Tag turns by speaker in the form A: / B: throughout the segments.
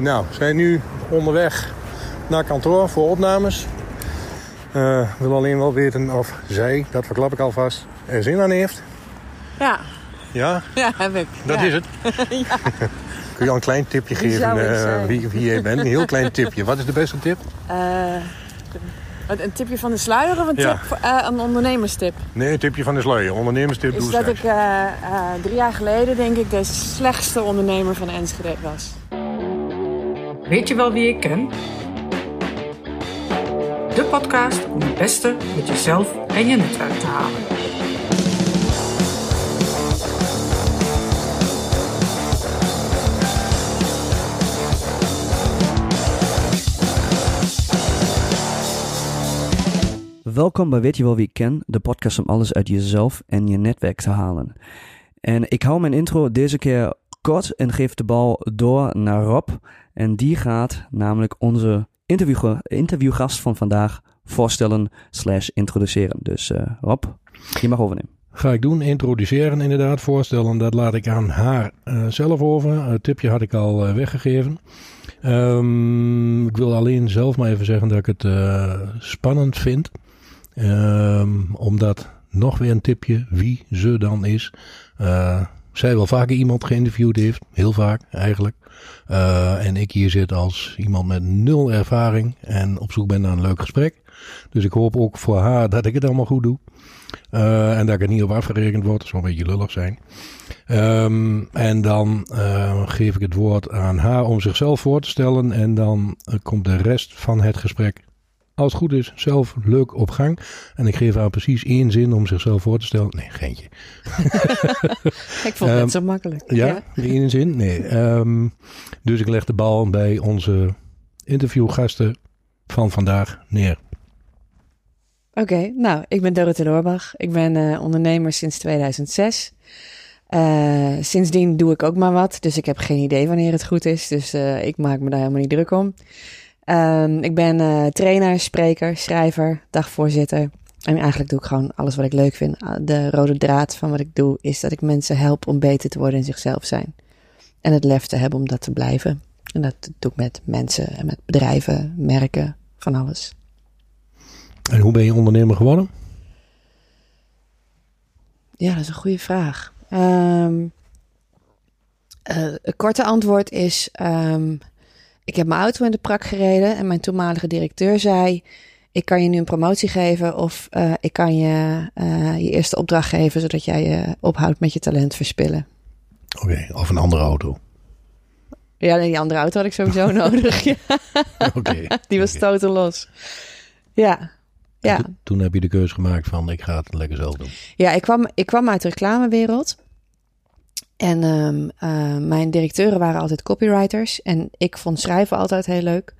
A: Nou, we zijn nu onderweg naar kantoor voor opnames. Eh, Ik wil alleen wel weten of zij, dat verklap ik alvast, er zin aan heeft.
B: Ja,
A: Ja,
B: ja heb ik.
A: dat
B: ja.
A: is het. Kun je al een klein tipje
B: Wie
A: geven eh, wie, wie jij bent? Een heel klein tipje. Wat is de beste tip?
B: Eh, een tipje van de sluier of een,
A: Ja.
B: tip, eh, een ondernemerstip?
A: Nee, een tipje van de sluier. Ondernemerstip doe
B: Is dat
A: straks.
B: ik eh, eh, drie jaar geleden denk ik de slechtste ondernemer van Enschede was.
C: Weet je wel wie ik ken? De podcast om het beste met jezelf en je netwerk te halen.
D: Welkom bij Weet je wel wie ik ken, de podcast om alles uit jezelf en je netwerk te halen. En ik hou mijn intro deze keer kort en geef de bal door naar Rob. En die gaat namelijk onze interview, interviewgast van vandaag voorstellen slash introduceren. Dus eh, Rob, je mag overnemen.
A: Ga ik doen, introduceren inderdaad, voorstellen. Dat laat ik aan haar eh, zelf over. Het tipje had ik al eh, weggegeven. Ehm, ik wil alleen zelf maar even zeggen dat ik het spannend vind. Ehm, omdat, nog weer een tipje, wie ze dan is. Zij wel vaker iemand geïnterviewd heeft. Heel vaak eigenlijk. Eh, en ik hier zit als iemand met nul ervaring. En op zoek ben naar een leuk gesprek. Dus ik hoop ook voor haar dat ik het allemaal goed doe. Eh, en dat ik er niet op afgerekend word. Dat zou een beetje lullig zijn. Ehm, en dan eh, geef ik het woord aan haar om zichzelf voor te stellen. En dan komt de rest van het gesprek, als het goed is, zelf leuk op gang. En ik geef haar precies één zin om zichzelf voor te stellen. Nee, geentje.
B: Ik vond het
A: Ehm,
B: zo makkelijk.
A: Ja, één zin? Nee. Ehm, dus ik leg de bal bij onze interviewgasten van vandaag neer.
B: Oké, nou, ik ben Dorothee Loorbach. Ik ben eh, ondernemer sinds 2006. Eh, sindsdien doe ik ook maar wat, dus ik heb geen idee wanneer het goed is. Dus eh, ik maak me daar helemaal niet druk om. Ehm, ik ben eh, trainer, spreker, schrijver, dagvoorzitter. En eigenlijk doe ik gewoon alles wat ik leuk vind. Ah, De rode draad van wat ik doe is dat ik mensen help om beter te worden in zichzelf zijn. En het lef te hebben om dat te blijven. En dat doe ik met mensen en met bedrijven, merken, van alles.
A: En hoe ben je ondernemer geworden?
B: Ja, dat is een goede vraag. Eh, het korte antwoord is: ehm, ik heb mijn auto in de prak gereden en mijn toenmalige directeur zei: Ik kan je nu een promotie geven of eh, ik kan je eh, je eerste opdracht geven zodat jij je ophoudt met je talent verspillen.
A: Oké, of een andere auto.
B: Ja, die andere auto had ik sowieso nodig. Ja, die was stoten los. Ja. Ja.
A: to- toen heb je de keuze gemaakt van ik ga het lekker zelf doen.
B: Ja, ik kwam, ik kwam uit de reclamewereld. En eh, mijn directeuren waren altijd copywriters. En ik vond schrijven altijd heel leuk.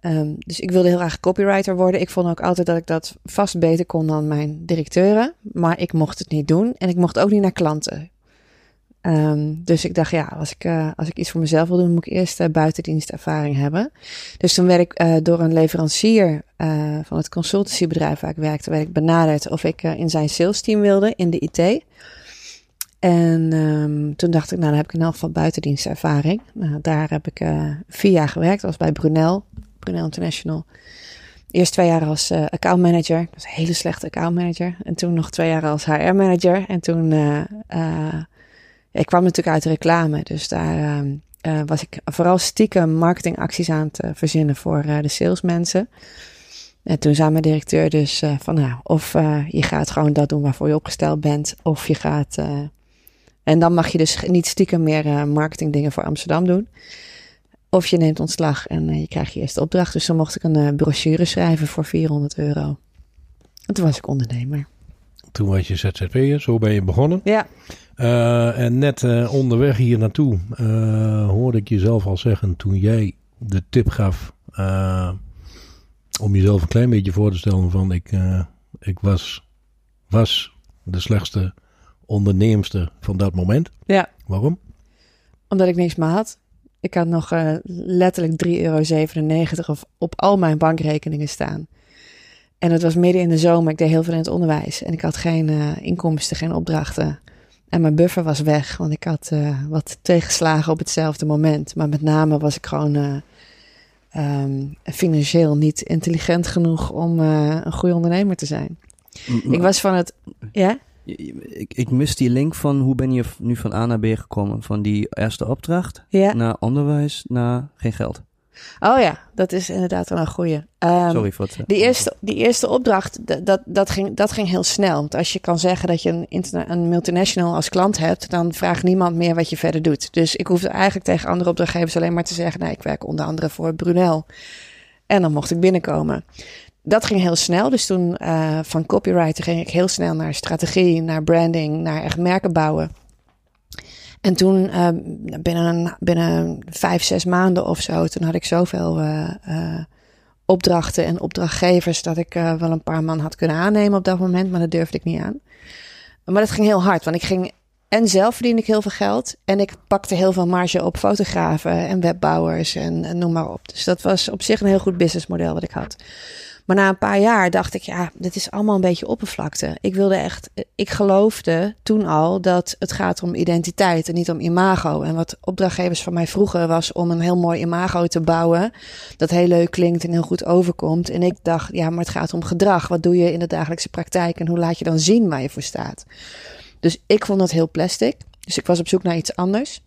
B: Ehm, dus ik wilde heel graag copywriter worden. Ik vond ook altijd dat ik dat vast beter kon dan mijn directeuren. Maar ik mocht het niet doen. En ik mocht ook niet naar klanten. Ehm, dus ik dacht, ja, als ik, eh, als ik iets voor mezelf wil doen, moet ik eerst eh, buitendienstervaring hebben. Dus toen werd ik eh, door een leverancier van het consultancybedrijf waar ik werkte, werd ik benaderd of ik in zijn sales team wilde in de IT. En ehm, toen dacht ik, nou, dan heb ik in elk geval buitendienstervaring. Nou, daar heb ik eh, vier jaar gewerkt. Dat was bij Brunel, Brunel International. Eerst twee jaar als eh accountmanager. Dat was een hele slechte accountmanager. En toen nog twee jaar als HR-manager. En toen, eh, ik kwam natuurlijk uit de reclame. Dus daar ehm, eh, was ik vooral stiekem marketingacties aan eh, verzinnen voor de salesmensen. En toen zei mijn directeur dus van nou, of je gaat gewoon dat doen waarvoor je opgesteld bent, of je gaat. En dan mag je dus niet stiekem meer eh, marketingdingen voor Amsterdam doen. Of je neemt ontslag en eh, je krijgt je eerste opdracht. Dus dan mocht ik een eh, brochure schrijven voor 400 euro. En toen was ik ondernemer.
A: Toen was je ZZP'er, zo ben je begonnen.
B: Ja,
A: en net onderweg hier naartoe hoorde ik jezelf al zeggen toen jij de tip gaf om jezelf een klein beetje voor te stellen van ik, ik was, was de slechtste onderneemster van dat moment.
B: ja,
A: Waarom?
B: omdat ik niks meer had. Ik had nog eh, letterlijk 3,97 euro op al mijn bankrekeningen staan. En het was midden in de zomer. Ik deed heel veel in het onderwijs. En ik had geen eh, inkomsten, geen opdrachten. En mijn buffer was weg, want ik had uh, wat tegenslagen op hetzelfde moment. Maar met name was ik gewoon um, financieel niet intelligent genoeg om een goede ondernemer te zijn. Ik was van het. Ja?
D: Ik, ik mis die link van hoe ben je nu van A naar B gekomen? Van die eerste opdracht
B: ja.
D: naar onderwijs naar geen geld.
B: Oh ja, dat is inderdaad wel een goeie. Um,
D: Sorry voor het...
B: Die eerste, die eerste opdracht, dat, dat, ging, dat ging heel snel. Want als je kan zeggen dat je een, een multinational als klant hebt... dan vraagt niemand meer wat je verder doet. Dus ik hoefde eigenlijk tegen andere opdrachtgevers alleen maar te zeggen... nou, ik werk onder andere voor Brunel. En dan mocht ik binnenkomen. Dat ging heel snel. Dus toen uh, van copywriter ging ik heel snel naar strategie, naar branding, naar echt merken bouwen. En toen, uh, binnen, binnen vijf, zes maanden of zo, toen had ik zoveel uh, opdrachten en opdrachtgevers dat ik wel een paar man had kunnen aannemen op dat moment, maar dat durfde ik niet aan. Maar dat ging heel hard, want ik ging en zelf verdiende ik heel veel geld en ik pakte heel veel marge op fotografen en webbouwers en, en noem maar op. Dus dat was op zich een heel goed businessmodel wat ik had. Maar na een paar jaar dacht ik, ja, dit is allemaal een beetje oppervlakte. Ik wilde echt, ik geloofde toen al dat het gaat om identiteit en niet om imago. En wat opdrachtgevers van mij vroegen was om een heel mooi imago te bouwen. Dat heel leuk klinkt en heel goed overkomt. En ik dacht, ja, maar het gaat om gedrag. Wat doe je in de dagelijkse praktijk en hoe laat je dan zien waar je voor staat? Dus ik vond dat heel plastic. Dus ik was op zoek naar iets anders.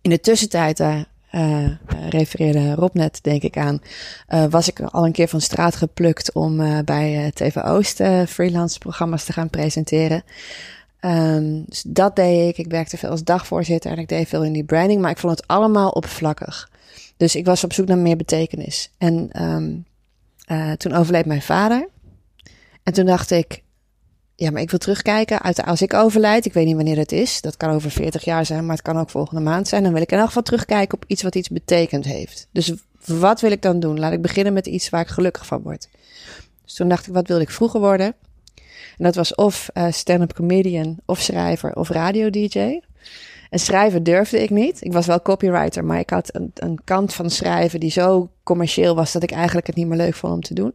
B: In de tussentijd, uh, uh, refereerde Rob net, denk ik aan, uh, was ik al een keer van straat geplukt om bij TV Oost freelance programma's te gaan presenteren. Um, dus dat deed ik. Ik werkte veel als dagvoorzitter en ik deed veel in die branding, maar ik vond het allemaal oppervlakkig. Dus ik was op zoek naar meer betekenis. En um, toen overleed mijn vader. En toen dacht ik, ja, maar ik wil terugkijken. Uit, als ik overlijd, ik weet niet wanneer het is. Dat kan over 40 jaar zijn, maar het kan ook volgende maand zijn. Dan wil ik in elk geval terugkijken op iets wat iets betekend heeft. Dus wat wil ik dan doen? Laat ik beginnen met iets waar ik gelukkig van word. Dus toen dacht ik, wat wilde ik vroeger worden? En dat was of uh, stand-up comedian, of schrijver, of radio-dj. En schrijven durfde ik niet. Ik was wel copywriter, maar ik had een, kant van schrijven die zo commercieel was dat ik eigenlijk het niet meer leuk vond om te doen.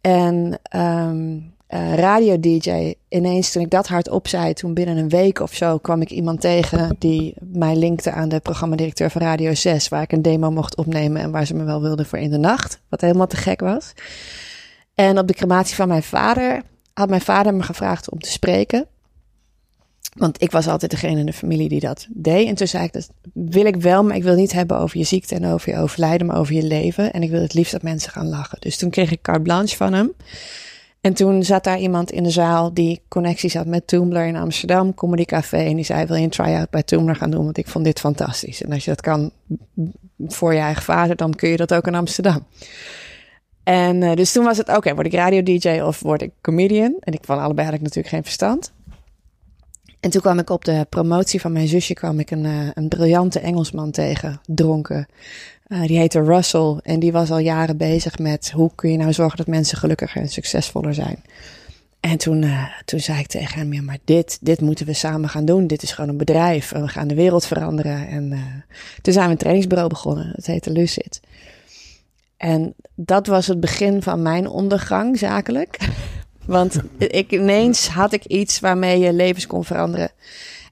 B: En um, uh, radio-dj. Ineens toen ik dat hardop zei, toen binnen een week of zo kwam ik iemand tegen die mij linkte aan de programmadirecteur van Radio 6, waar ik een demo mocht opnemen en waar ze me wel wilden voor in de nacht, wat helemaal te gek was. En op de crematie van mijn vader had mijn vader me gevraagd om te spreken. Want ik was altijd degene in de familie die dat deed. En toen zei ik, dat wil ik wel, maar ik wil niet hebben over je ziekte en over je overlijden, maar over je leven. En ik wil het liefst dat mensen gaan lachen. Dus toen kreeg ik carte blanche van hem. En toen zat daar iemand in de zaal die connecties had met Tumblr in Amsterdam, Comedy Café. En die zei, wil je een try-out bij Tumblr gaan doen? Want ik vond dit fantastisch. En als je dat kan voor je eigen vader, dan kun je dat ook in Amsterdam. En uh, dus toen was het, oké, word ik radio-dj of word ik comedian? En ik van allebei had ik natuurlijk geen verstand. En toen kwam ik op de promotie van mijn zusje kwam ik een, uh, een briljante Engelsman tegen, dronken. Uh, die heette Russell en die was al jaren bezig met hoe kun je nou zorgen dat mensen gelukkiger en succesvoller zijn. En toen, uh, toen zei ik tegen hem, ja, maar dit, dit moeten we samen gaan doen. Dit is gewoon een bedrijf en we gaan de wereld veranderen. En uh, toen zijn we een trainingsbureau begonnen. Dat heette Lucid. En dat was het begin van mijn ondergang zakelijk. Want ik, ineens had ik iets waarmee je levens kon veranderen.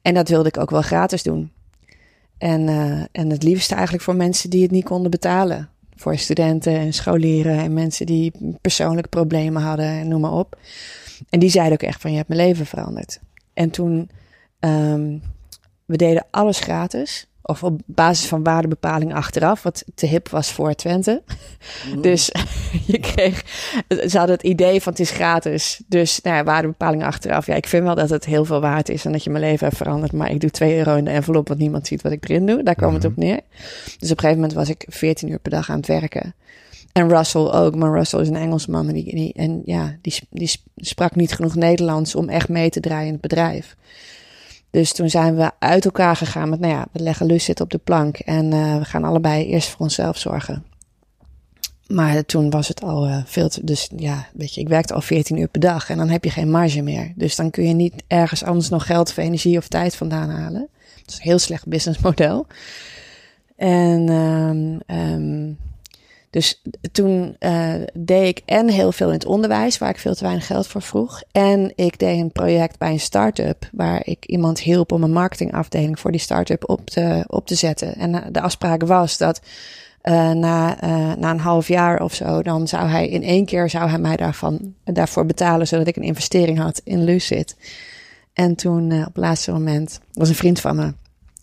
B: En dat wilde ik ook wel gratis doen. En, uh, en het liefste eigenlijk voor mensen die het niet konden betalen. Voor studenten en scholieren en mensen die persoonlijk problemen hadden en noem maar op. En die zeiden ook echt van je hebt mijn leven veranderd. En toen, um, we deden alles gratis of op basis van waardebepaling achteraf, wat te hip was voor Twente. Mm. Dus je kreeg, ze hadden het idee van het is gratis, dus nou ja, waardebepaling achteraf. Ja, ik vind wel dat het heel veel waard is en dat je mijn leven heeft veranderd, maar ik doe 2 euro in de envelop, want niemand ziet wat ik erin doe. Daar kwam mm. het op neer. Dus op een gegeven moment was ik 14 uur per dag aan het werken. En Russell ook, maar Russell is een Engelsman en, die, die, en ja, die, die sprak niet genoeg Nederlands om echt mee te draaien in het bedrijf. Dus toen zijn we uit elkaar gegaan met, nou ja, we leggen zitten op de plank en uh, we gaan allebei eerst voor onszelf zorgen. Maar toen was het al uh, veel te, dus ja, weet je, ik werkte al 14 uur per dag en dan heb je geen marge meer. Dus dan kun je niet ergens anders nog geld of energie of tijd vandaan halen. Dat is een heel slecht businessmodel. En um, Dus toen uh, deed ik en heel veel in het onderwijs, waar ik veel te weinig geld voor vroeg. En ik deed een project bij een start-up, waar ik iemand hielp om een marketingafdeling voor die start-up op te, op te zetten. En de afspraak was dat uh, na, na een half jaar of zo, dan zou hij in één keer zou hij mij daarvan, daarvoor betalen, zodat ik een investering had in Lucid. En toen op het laatste moment was een vriend van me.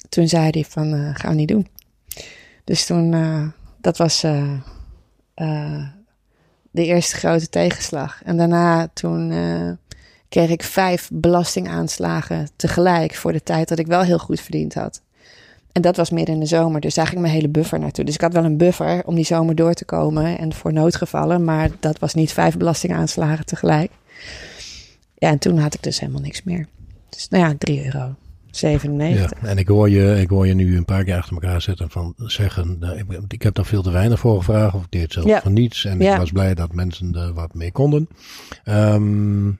B: Toen zei hij van, gaan we niet doen. Dus toen, dat was de eerste grote tegenslag. En daarna toen kreeg ik vijf belastingaanslagen tegelijk voor de tijd dat ik wel heel goed verdiend had. En dat was midden in de zomer, dus daar ging mijn hele buffer naartoe. Dus ik had wel een buffer om die zomer door te komen en voor noodgevallen, maar dat was niet vijf belastingaanslagen tegelijk. Ja, en toen had ik dus helemaal niks meer. Dus nou ja, 3 euro. 97.
A: Ja, en ik hoor, je, ik hoor je nu een paar keer achter elkaar zitten van zeggen, nou, ik, ik, heb daar veel te weinig voor gevraagd of ik deed zelf ja. van niets en ja. ik was blij dat mensen er wat mee konden. Um,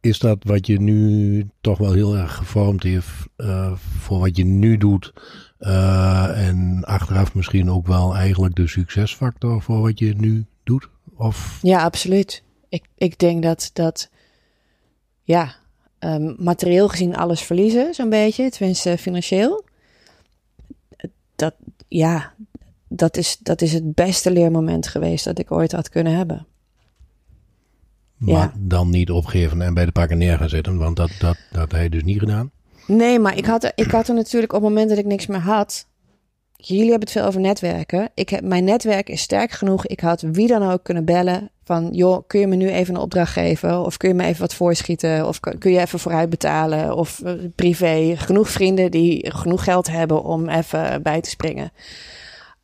A: is dat wat je nu toch wel heel erg gevormd heeft uh, voor wat je nu doet uh, en achteraf misschien ook wel eigenlijk de succesfactor voor wat je nu doet? Of?
B: Ja, absoluut. Ik, ik denk dat, dat ja, um, materieel gezien alles verliezen, zo'n beetje, tenminste financieel. Dat, ja, dat is, dat is het beste leermoment geweest dat ik ooit had kunnen hebben.
A: Maar ja. dan niet opgeven en bij de pakken neer gaan zitten, want dat, dat, dat had hij dus niet gedaan.
B: Nee, maar ik had, ik had er natuurlijk op het moment dat ik niks meer had. Jullie hebben het veel over netwerken. Ik heb, mijn netwerk is sterk genoeg. Ik had wie dan ook kunnen bellen. Van, joh, kun je me nu even een opdracht geven? Of kun je me even wat voorschieten? Of kun je even vooruit betalen? Of uh, privé. Genoeg vrienden die genoeg geld hebben om even bij te springen.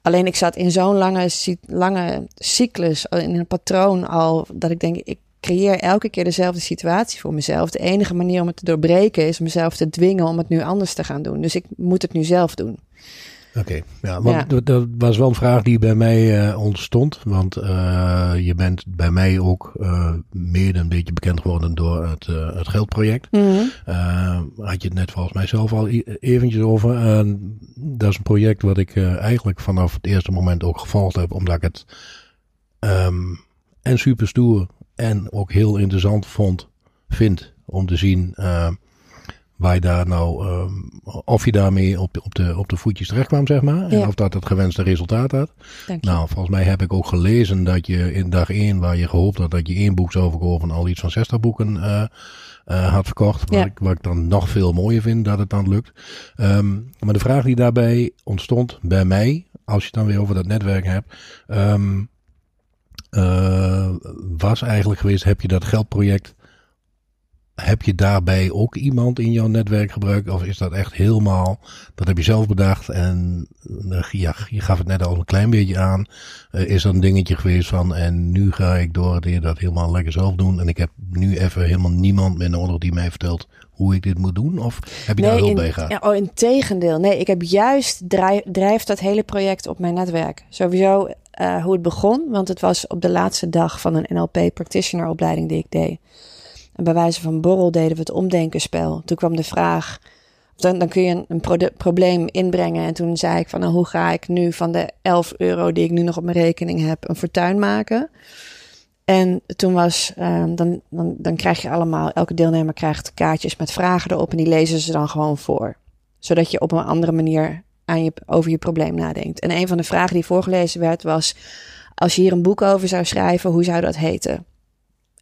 B: Alleen ik zat in zo'n lange, lange cyclus, in een patroon al, dat ik denk, ik creëer elke keer dezelfde situatie voor mezelf. De enige manier om het te doorbreken is mezelf te dwingen om het nu anders te gaan doen. Dus ik moet het nu zelf doen.
A: Oké, okay, ja, want ja. dat was wel een vraag die bij mij uh, ontstond. Want uh, je bent bij mij ook uh, meer een beetje bekend geworden door het, het geldproject. Mm -hmm. had je het net volgens mij zelf al eventjes over. dat is een project wat ik eigenlijk vanaf het eerste moment ook gevolgd heb. Omdat ik het um, en super stoer en ook heel interessant vond, vind om te zien waar je daar nou, um, of je daarmee op, op, de, op de voetjes terecht kwam, zeg maar. En of dat het gewenste resultaat had. Nou, volgens mij heb ik ook gelezen dat je in dag 1, waar je gehoopt had dat je één boek zou verkopen, al iets van 60 boeken uh, uh, had verkocht. Wat, ik, wat ik dan nog veel mooier vind dat het dan lukt. Um, maar de vraag die daarbij ontstond bij mij, als je het dan weer over dat netwerk hebt. Um, uh, was eigenlijk geweest, heb je dat geldproject, heb je daarbij ook iemand in jouw netwerk gebruikt? Of is dat echt helemaal, dat heb je zelf bedacht en uh, ja, je gaf het net al een klein beetje aan. Uh, is dat een dingetje geweest van en nu ga ik door dat helemaal lekker zelf doen. En ik heb nu even helemaal niemand meer nodig die mij vertelt hoe ik dit moet doen? Of heb je
B: nee,
A: daar hulp
B: in,
A: bij gehad?
B: Ja, oh, in tegendeel. Nee, ik heb juist drijf, drijft dat hele project op mijn netwerk. Sowieso uh, hoe het begon, want het was op de laatste dag van een NLP practitioner opleiding die ik deed. En bij wijze van borrel deden we het omdenkenspel. Toen kwam de vraag, dan, dan kun je een, een pro probleem inbrengen. En toen zei ik van, nou, hoe ga ik nu van de 11 euro die ik nu nog op mijn rekening heb, een fortuin maken? En toen was, um, dan, dan, dan krijg je allemaal, elke deelnemer krijgt kaartjes met vragen erop en die lezen ze dan gewoon voor. Zodat je op een andere manier aan je, over je probleem nadenkt. En een van de vragen die voorgelezen werd was, als je hier een boek over zou schrijven, hoe zou dat heten?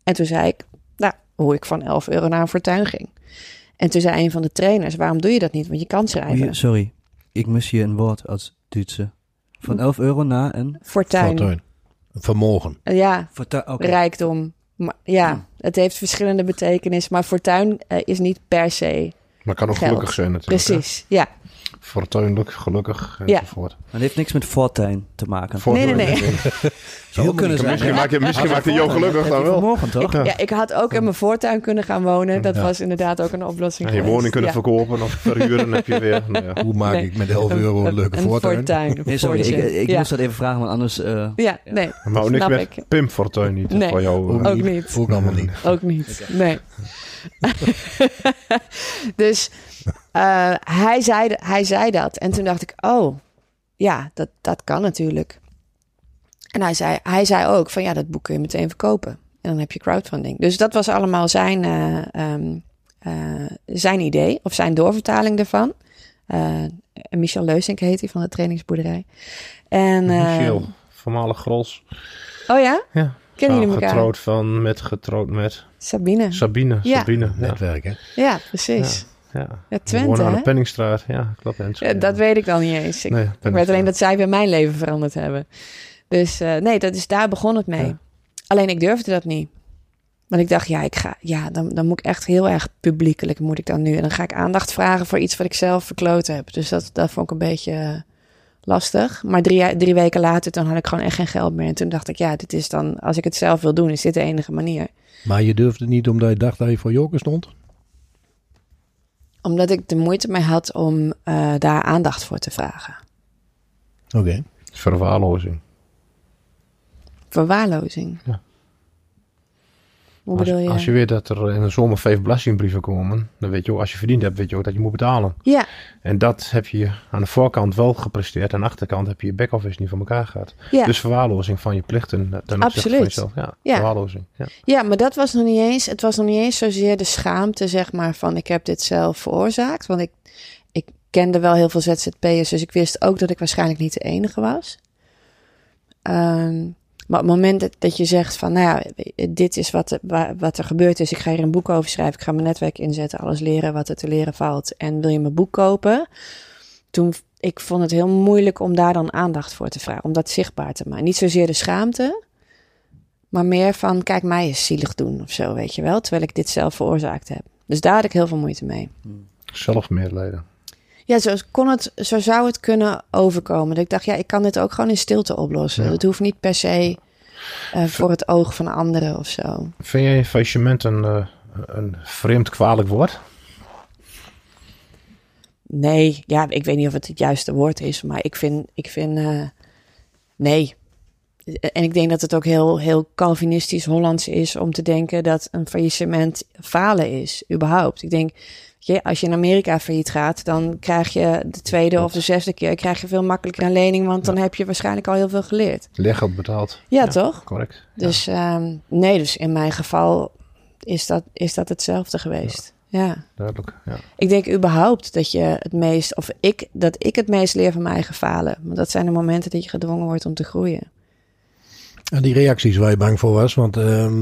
B: En toen zei ik, hoe ik van 11 euro naar een fortuin ging. En toen zei een van de trainers, waarom doe je dat niet? Want je kan schrijven.
D: Sorry, ik mis hier een woord als Duitse. Van 11 euro naar een...
B: Fortuin.
A: Fortuin. Vermogen.
B: Ja,
D: Fortuin, okay.
B: rijkdom. Maar, ja, hmm. het heeft verschillende betekenis. Maar fortuin uh, is niet per se
E: Maar kan ook
B: geld.
E: gelukkig zijn natuurlijk.
B: Precies, ja.
E: Fortuinlijk, gelukkig
B: Ja.
E: enzovoort.
D: Het heeft niks met fortuin te maken.
B: Nee, nee, nee.
D: Zou ook kunnen zijn.
E: Misschien maakt, je, misschien maakt hij jou gelukkig dan wel.
D: Vermogen, toch?
B: Ik, ja, ik had ook in mijn voortuin kunnen gaan wonen. Dat
A: Ja.
B: was inderdaad ook een oplossing
E: En je
B: geweest.
E: woning kunnen
B: ja.
E: verkopen of verhuren heb je weer. Nou ja.
A: Hoe maak
B: Nee.
A: ik met 11 euro een leuke
B: een
A: voortuin?
B: fortuin.
D: Nee, sorry, ik, ik
B: ja.
D: moest dat even vragen, want anders... eh,
B: Ja, nee,
E: Maar ook niks
B: snap
E: met
B: ik.
E: Pim Fortuin niet
B: Nee.
E: voor jou.
A: Ook
E: eh.
B: Ook niet.
A: Ook allemaal niet.
B: Ook niet. Nee. dus uh, hij, zei, hij zei dat. En toen dacht ik, oh, ja, dat, dat kan natuurlijk. En hij zei, hij zei ook van ja, dat boek kun je meteen verkopen. En dan heb je crowdfunding. Dus dat was allemaal zijn, eh, ehm, eh, zijn idee of zijn doorvertaling ervan. Eh, Michel Leusink heet hij van de trainingsboerderij. En, eh,
E: Michiel, voormalig Grols.
B: oh ja?
E: Ja.
B: Kennen jullie elkaar?
E: Getrouwd van, met, getrouwd met
B: Sabine.
E: Sabine.
B: Ja.
E: Sabine, ja.
A: Netwerk, hè?
B: Ja, precies.
E: ja.
B: Ja,
E: We
B: Twente,
E: aan
B: hè?
E: de Penningstraat. Ja, klopt.
B: Ja, dat weet ik dan niet eens. Ik,
E: Nee,
B: ik weet alleen dat zij weer mijn leven veranderd hebben. Dus eh, nee, dat is, daar begon het mee.
E: Ja.
B: Alleen ik durfde dat niet. Want ik dacht, ja, ik ga, ja dan, dan moet ik echt heel erg publiekelijk moet ik dan nu. En dan ga ik aandacht vragen voor iets wat ik zelf verkloot heb. Dus dat, dat vond ik een beetje eh, lastig. Maar drie, drie weken later, toen had ik gewoon echt geen geld meer. En toen dacht ik, ja, dit is dan, als ik het zelf wil doen, is dit de enige manier.
A: Maar je durfde niet omdat je dacht dat je voor Joker stond?
B: Omdat ik de moeite mee had om eh, daar aandacht voor te vragen.
A: Oké.
E: Verwaarlozing.
B: Verwaarlozing.
E: Ja.
B: Hoe
E: Als,
B: bedoel je?
E: als je weet dat er in de zomer vijf belastingbrieven komen, dan weet je ook, als je verdiend hebt, weet je ook dat je moet betalen.
B: Ja,
E: En dat heb je aan de voorkant wel gepresteerd. Aan de achterkant heb je je back-office niet voor elkaar gehad.
B: ja.
E: Dus verwaarlozing van je plichten ten opzichte van jezelf. Ja,
B: Ja.
E: verwaarlozing. Ja.
B: Ja, maar dat was nog niet eens. Het was nog niet eens zozeer de schaamte, zeg maar, van ik heb dit zelf veroorzaakt. Want ik, ik kende wel heel veel ZZP'ers, dus ik wist ook dat ik waarschijnlijk niet de enige was. Ehm, maar op het moment dat, je zegt van, nou ja, dit is wat, wa- wat er gebeurd is. Ik ga hier een boek over schrijven. Ik ga mijn netwerk inzetten, alles leren wat er te leren valt. En wil je mijn boek kopen? Toen, ik vond het heel moeilijk om daar dan aandacht voor te vragen. Om dat zichtbaar te maken. Niet zozeer de schaamte, maar meer van, kijk mij eens zielig doen of zo, weet je wel. Terwijl ik dit zelf veroorzaakt heb. Dus daar had ik heel veel moeite mee.
E: Zelfmedelijden.
B: Ja, zo, kon het, zo zou het kunnen overkomen. Dat ik dacht, ja, ik kan dit ook gewoon in stilte oplossen.
E: Ja.
B: Het hoeft niet per se eh, voor het oog van anderen of zo.
E: Vind jij faillissement een, eh, een vreemd kwalijk woord?
B: Nee, ja, ik weet niet of het het juiste woord is, maar ik vind, ik vind, eh, nee. En ik denk dat het ook heel, heel Calvinistisch Hollands is om te denken dat een faillissement falen is, überhaupt. Ik denk, je, als je in Amerika failliet gaat, dan krijg je de tweede of de zesde keer krijg je veel makkelijker een lening, want dan heb je waarschijnlijk al heel veel geleerd.
E: Leergeld betaald.
B: Ja, toch?
E: Correct.
B: Dus ehm, nee, dus in mijn geval is dat, is dat hetzelfde geweest. ja.
E: Duidelijk. Ja.
B: Ik denk überhaupt dat je het meest, of ik, dat ik het meest leer van mijn eigen falen. Want dat zijn de momenten dat je gedwongen wordt om te groeien.
A: En die reacties waar je bang voor was, want ehm,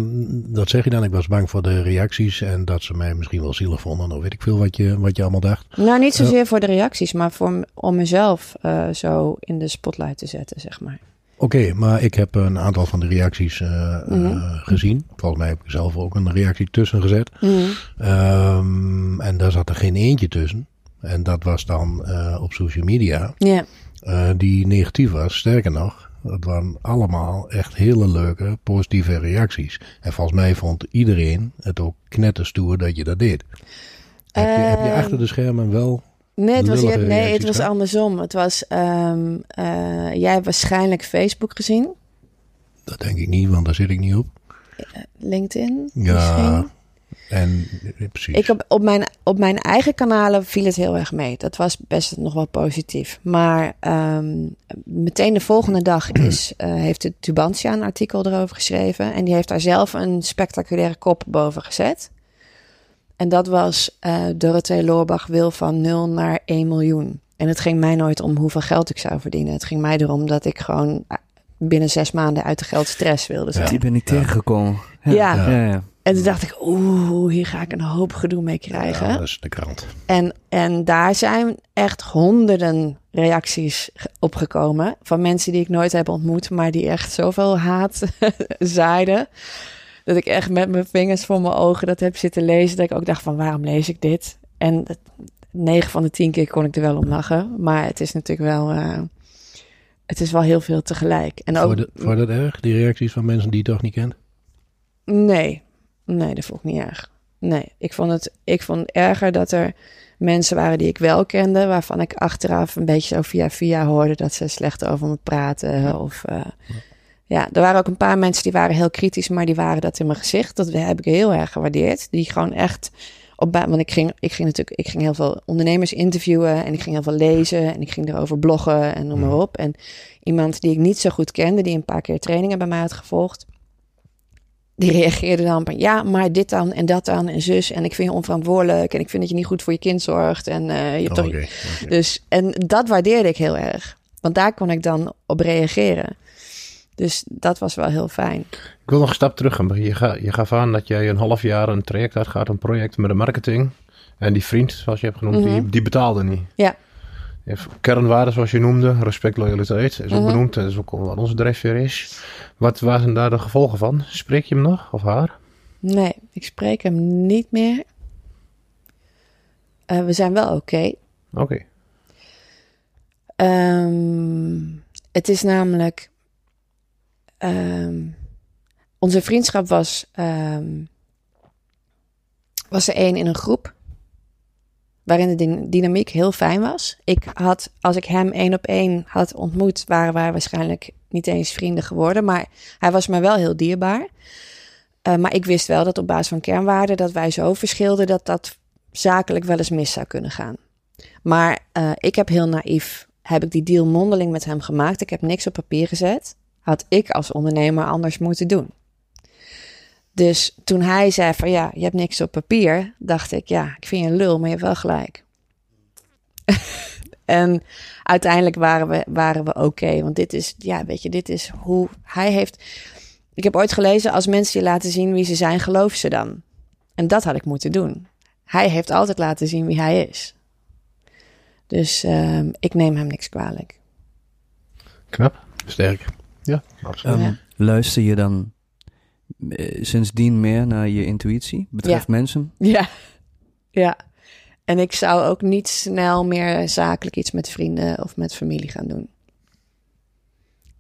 A: dat zeg je dan. Ik was bang voor de reacties en dat ze mij misschien wel zielig vonden. Of weet ik veel wat je, wat je allemaal dacht.
B: Nou, niet zozeer voor de reacties, maar voor, om mezelf eh, zo in de spotlight te zetten, zeg maar.
A: Oké, maar ik heb een aantal van de reacties eh, eh,
B: Mhm.
A: gezien. Volgens mij heb ik zelf ook een reactie tussen gezet.
B: Mhm.
A: Ehm, en daar zat er geen eentje tussen. En dat was dan eh, op social media.
B: Ja,
A: eh, die negatief was. Sterker nog, het waren allemaal echt hele leuke, positieve reacties. En volgens mij vond iedereen het ook knetterstoer dat je dat deed. Heb je, heb je
B: Ehm,
A: achter de schermen wel...
B: nee, het was,
A: Lullige
B: nee, het was andersom. Het was, ehm, eh, jij hebt waarschijnlijk Facebook gezien,
A: Dat denk ik niet, want daar zit ik niet op.
B: LinkedIn
A: Ja,
B: misschien.
A: En eh, precies.
B: Ik heb op mijn, op mijn eigen kanalen viel het heel erg mee. Dat was best nog wel positief. Maar ehm, meteen de volgende dag is, eh, heeft de Tubantia een artikel erover geschreven. En die heeft daar zelf een spectaculaire kop boven gezet. En dat was eh Dorothee Loorbach wil van 0 naar 1 miljoen. En het ging mij nooit om hoeveel geld ik zou verdienen. Het ging mij erom dat ik gewoon binnen zes maanden uit de geldstress wilde zijn.
D: Die ben ik tegengekomen.
B: Ja.
D: ja. ja.
B: En toen dacht ik, oeh, hier ga ik een hoop gedoe mee krijgen.
A: Ja, dat is de krant.
B: En, en daar zijn echt honderden reacties ge- opgekomen. Van mensen die ik nooit heb ontmoet, maar die echt zoveel haat zaaiden. Dat ik echt met mijn vingers voor mijn ogen dat heb zitten lezen. Dat ik ook dacht van waarom lees ik dit? En het- negen van de tien keer kon ik er wel om lachen. Maar het is natuurlijk wel, eh, het is wel heel veel tegelijk. En ook,
A: dat- vond je dat erg, die reacties van mensen die je toch niet kent?
B: Nee, nee, dat vond ik niet erg. Nee, ik vond het, ik vond het erger dat er mensen waren die ik wel kende, waarvan ik achteraf een beetje zo via via hoorde dat ze slecht over me praten. Of, eh, ja, er waren ook een paar mensen die waren heel kritisch, maar die waren dat in mijn gezicht. Dat heb ik heel erg gewaardeerd. Die gewoon echt op, want ik ging, ik ging natuurlijk, ik ging heel veel ondernemers interviewen en ik ging heel veel lezen en ik ging erover bloggen en noem maar
A: Hmm.
B: op. En iemand die ik niet zo goed kende, die een paar keer trainingen bij mij had gevolgd, die reageerde dan van ja, maar dit dan en dat dan en zus en ik vind je onverantwoordelijk en ik vind dat je niet goed voor je kind zorgt en eh, je hebt toch
A: oké.
B: dus, en dat waardeerde ik heel erg. Want daar kon ik dan op reageren. Dus dat was wel heel fijn.
E: Ik wil nog een stap terug. Amber. Je, ga, je gaf aan dat jij een half jaar een traject uitgaat, een project met de marketing. En die vriend, zoals je hebt genoemd, die,
B: Mhm.
E: die betaalde niet.
B: Ja.
E: Kernwaarden, zoals je noemde, respect, loyaliteit, is ook
B: Mhm.
E: benoemd. Dat is ook wat onze drijfveer is. Wat waren daar de gevolgen van? Spreek je hem nog, of haar?
B: Nee, ik spreek hem niet meer. Eh, we zijn wel oké.
E: Oké.
B: Ehm, het is namelijk. ehm, onze vriendschap was. ehm, was er één in een groep. Waarin de dyn- dynamiek heel fijn was. Ik had, als ik hem één op één had ontmoet, waren wij waarschijnlijk niet eens vrienden geworden. Maar hij was me wel heel dierbaar. Eh, maar ik wist wel dat op basis van kernwaarden dat wij zo verschilden dat dat zakelijk wel eens mis zou kunnen gaan. Maar eh, ik heb heel naïef, heb ik die deal mondeling met hem gemaakt. Ik heb niks op papier gezet. Had ik als ondernemer anders moeten doen. Dus toen hij zei van ja, je hebt niks op papier, dacht ik ja, ik vind je een lul, maar je hebt wel gelijk. en uiteindelijk waren we, waren we oké, want dit is, ja, weet je, dit is hoe hij heeft. Ik heb ooit gelezen, als mensen je laten zien wie ze zijn, geloof ze dan. En dat had ik moeten doen. Hij heeft altijd laten zien wie hij is. Dus ehm, ik neem hem niks kwalijk.
E: Knap.
A: Sterk.
E: Ja, absoluut.
D: Ehm,
B: Ja.
D: Luister je dan sindsdien meer naar je intuïtie betreft mensen?
B: Ja, ja. En ik zou ook niet snel meer zakelijk iets met vrienden of met familie gaan doen.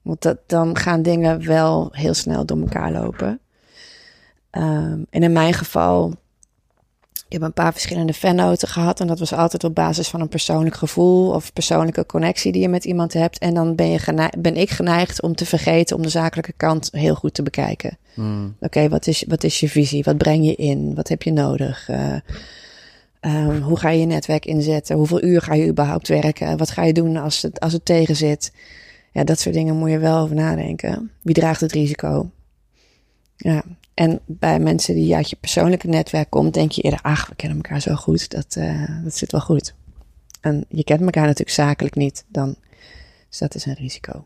B: Want dat, dan gaan dingen wel heel snel door elkaar lopen. Ehm, en in mijn geval, ik heb een paar verschillende fannoten gehad. En dat was altijd op basis van een persoonlijk gevoel of persoonlijke connectie die je met iemand hebt. En dan ben, je ben ik geneigd om te vergeten om de zakelijke kant heel goed te bekijken.
D: Hmm.
B: Oké, wat, is, wat is je visie? Wat breng je in? Wat heb je nodig? Eh, ehm, hoe ga je je netwerk inzetten? Hoeveel uur ga je überhaupt werken? Wat ga je doen als het, als het tegen zit? Ja, dat soort dingen moet je wel over nadenken. Wie draagt het risico? Ja, en bij mensen die uit je persoonlijke netwerk komt, denk je eerder, ach, we kennen elkaar zo goed, dat, eh, dat zit wel goed. En je kent elkaar natuurlijk zakelijk niet, dan, dus dat is een risico.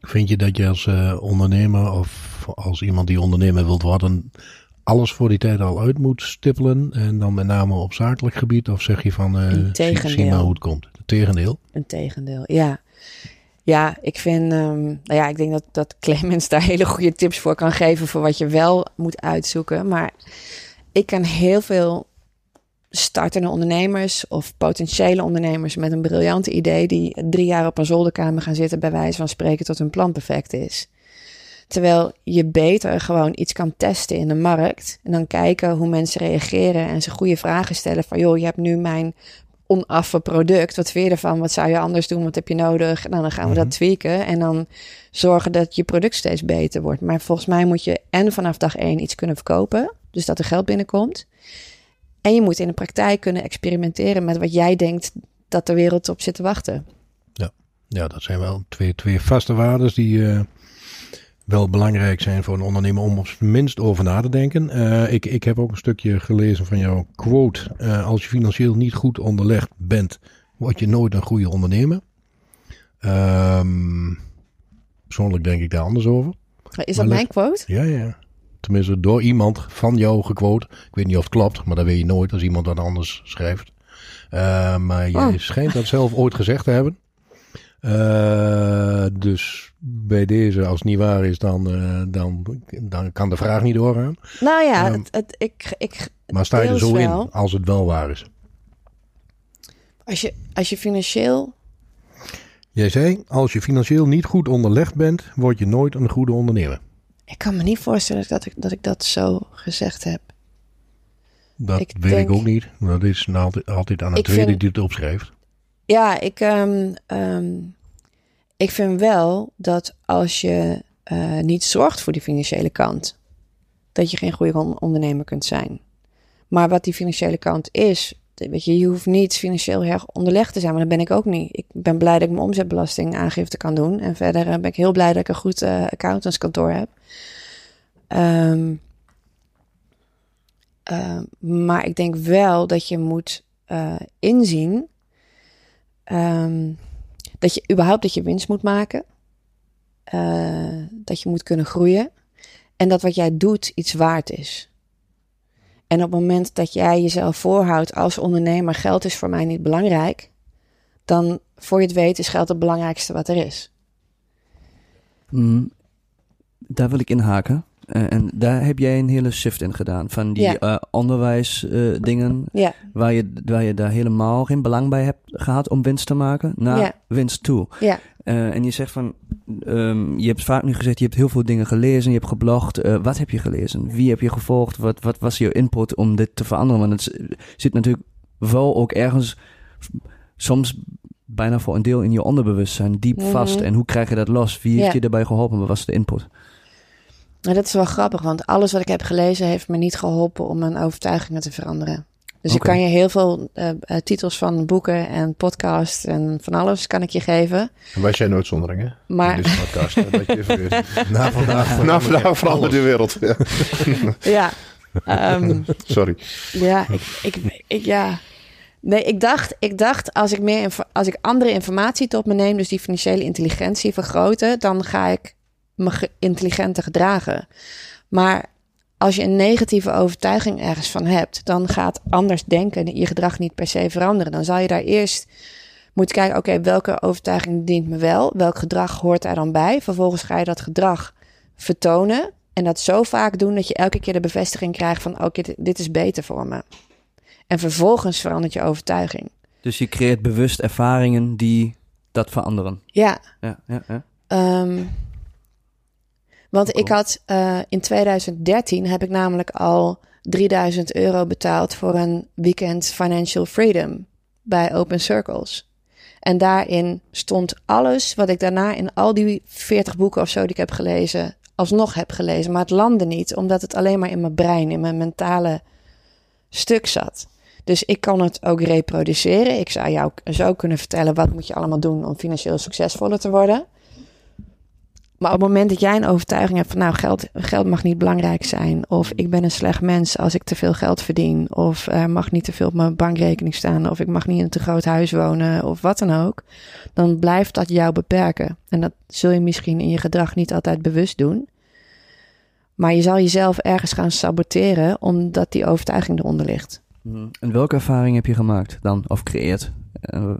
A: Vind je dat je als eh, ondernemer of als iemand die ondernemer wilt worden, alles voor die tijd al uit moet stippelen? En dan met name op zakelijk gebied? Of zeg je van, eh zie, maar hoe het komt? Tegendeel.
B: Een tegendeel, ja. Ja, ik vind, ehm, nou ja, ik denk dat, dat Clemens daar hele goede tips voor kan geven voor wat je wel moet uitzoeken. Maar ik ken heel veel startende ondernemers of potentiële ondernemers met een briljante idee die drie jaar op een zolderkamer gaan zitten bij wijze van spreken tot hun plan perfect is. Terwijl je beter gewoon iets kan testen in de markt en dan kijken hoe mensen reageren en ze goede vragen stellen van joh, je hebt nu mijn onaffe product. Wat vind je ervan? Wat zou je anders doen? Wat heb je nodig? Nou, dan gaan we
A: Mhm.
B: dat tweaken en dan zorgen dat je product steeds beter wordt. Maar volgens mij moet je en vanaf dag één iets kunnen verkopen, dus dat er geld binnenkomt. En je moet in de praktijk kunnen experimenteren met wat jij denkt dat de wereld op zit te wachten.
A: Ja, dat zijn wel twee, twee vaste waarden die eh, wel belangrijk zijn voor een ondernemer om op zijn minst over na te denken. Eh, ik, ik heb ook een stukje gelezen van jouw quote. eh, als je financieel niet goed onderlegd bent, word je nooit een goede ondernemer. Ehm, persoonlijk denk ik daar anders over.
B: Is
A: Maar
B: dat mijn quote?
A: Ja, ja. Tenminste, door iemand van jou gequote. Ik weet niet of het klopt, maar dat weet je nooit als iemand wat anders schrijft. Eh, maar jij
B: Oh.
A: schijnt dat zelf ooit gezegd te hebben. Eh, dus bij deze, als het niet waar is, dan, eh, dan, dan kan de vraag niet doorgaan.
B: Nou ja,
A: Ehm,
B: het, het, ik, ik,
A: Maar sta je er zo
B: wel.
A: in, als het wel waar is?
B: als, je, als je financieel
A: Jij zei, als je financieel niet goed onderlegd bent, word je nooit een goede ondernemer.
B: Ik kan me niet voorstellen dat ik dat, ik dat zo gezegd heb.
A: Dat
B: Ik
A: weet
B: denk-
A: ik ook niet. Dat is nou altijd, altijd aan
B: Ik
A: tweede
B: vind-
A: die het opschrijft.
B: Ja, ik, ehm, ehm, ik vind wel dat als je eh, niet zorgt voor die financiële kant, dat je geen goede on- ondernemer kunt zijn. Maar wat die financiële kant is, weet je, je hoeft niet financieel erg onderlegd te zijn, maar dat ben ik ook niet. Ik ben blij dat ik mijn omzetbelasting aangifte kan doen. En verder eh, ben ik heel blij dat ik een goed uh, accountantskantoor heb. Um, uh, maar ik denk wel dat je moet uh, inzien um, dat je überhaupt dat je winst moet maken. Dat je moet kunnen groeien. En dat wat jij doet iets waard is. En op het moment dat jij jezelf voorhoudt als ondernemer, geld is voor mij niet belangrijk, dan voor je het weet is geld het belangrijkste wat er is.
D: Mm, daar wil ik inhaken. Uh, en daar heb jij een hele shift in gedaan. Van die ja. uh, onderwijsdingen, uh,
B: ja.
D: waar, je, waar je daar helemaal geen belang bij hebt gehad om winst te maken, naar
B: ja.
D: winst toe.
B: Ja.
D: en je zegt van, um, je hebt vaak nu gezegd, je hebt heel veel dingen gelezen, je hebt geblogd. wat heb je gelezen? Wie heb je gevolgd? Wat, wat was je input om dit te veranderen? Want het zit natuurlijk wel ook ergens, soms bijna voor een deel in je onderbewustzijn, diep
B: Mhm.
D: vast. En hoe krijg je dat los? Wie heeft
B: Ja.
D: je daarbij geholpen? Wat was de input?
B: Nou, dat is wel grappig, want alles wat ik heb gelezen heeft me niet geholpen om mijn overtuigingen te veranderen. Dus ik kan je heel veel eh, eh, titels van boeken en podcasts en van alles kan ik je geven.
E: En wij zijn uitzondering, hè?
B: Maar
E: In deze podcast, dat je even.
A: Na vandaag.
E: Na vandaag verandert de wereld. Ja.
B: ja, ehm,
E: Sorry.
B: ja, ik, ik, ik, ja. Nee, ik dacht, ik dacht als ik meer als ik andere informatie tot me neem, dus die financiële intelligentie vergroten, dan ga ik me ge- intelligenter gedragen. Maar als je een negatieve overtuiging ergens van hebt, dan gaat anders denken je gedrag niet per se veranderen. Dan zal je daar eerst moeten kijken, oké, welke overtuiging dient me wel? Welk gedrag hoort daar dan bij? Vervolgens ga je dat gedrag vertonen en dat zo vaak doen dat je elke keer de bevestiging krijgt van, oké, dit- dit is beter voor me. En vervolgens verandert je overtuiging.
D: Dus je creëert bewust ervaringen die dat veranderen.
B: Ja,
D: Ja, ja, ja.
B: Ehm, want ik had eh, in 2013 heb ik namelijk al 3000 euro betaald voor een weekend financial freedom bij Open Circles. En daarin stond alles wat ik daarna in al die 40 boeken of zo die ik heb gelezen, alsnog heb gelezen. Maar het landde niet, omdat het alleen maar in mijn brein, in mijn mentale stuk zat. Dus ik kan het ook reproduceren. Ik zou jou zo kunnen vertellen wat moet je allemaal doen om financieel succesvoller te worden. Maar op het moment dat jij een overtuiging hebt van nou geld, geld mag niet belangrijk zijn. Of ik ben een slecht mens als ik te veel geld verdien. Of er mag niet te veel op mijn bankrekening staan. Of ik mag niet in een te groot huis wonen. Of wat dan ook. Dan blijft dat jou beperken. En dat zul je misschien in je gedrag niet altijd bewust doen. Maar je zal jezelf ergens gaan saboteren omdat die overtuiging eronder ligt.
D: Mhm. En welke ervaring heb je gemaakt dan? Of creëerd? Eh,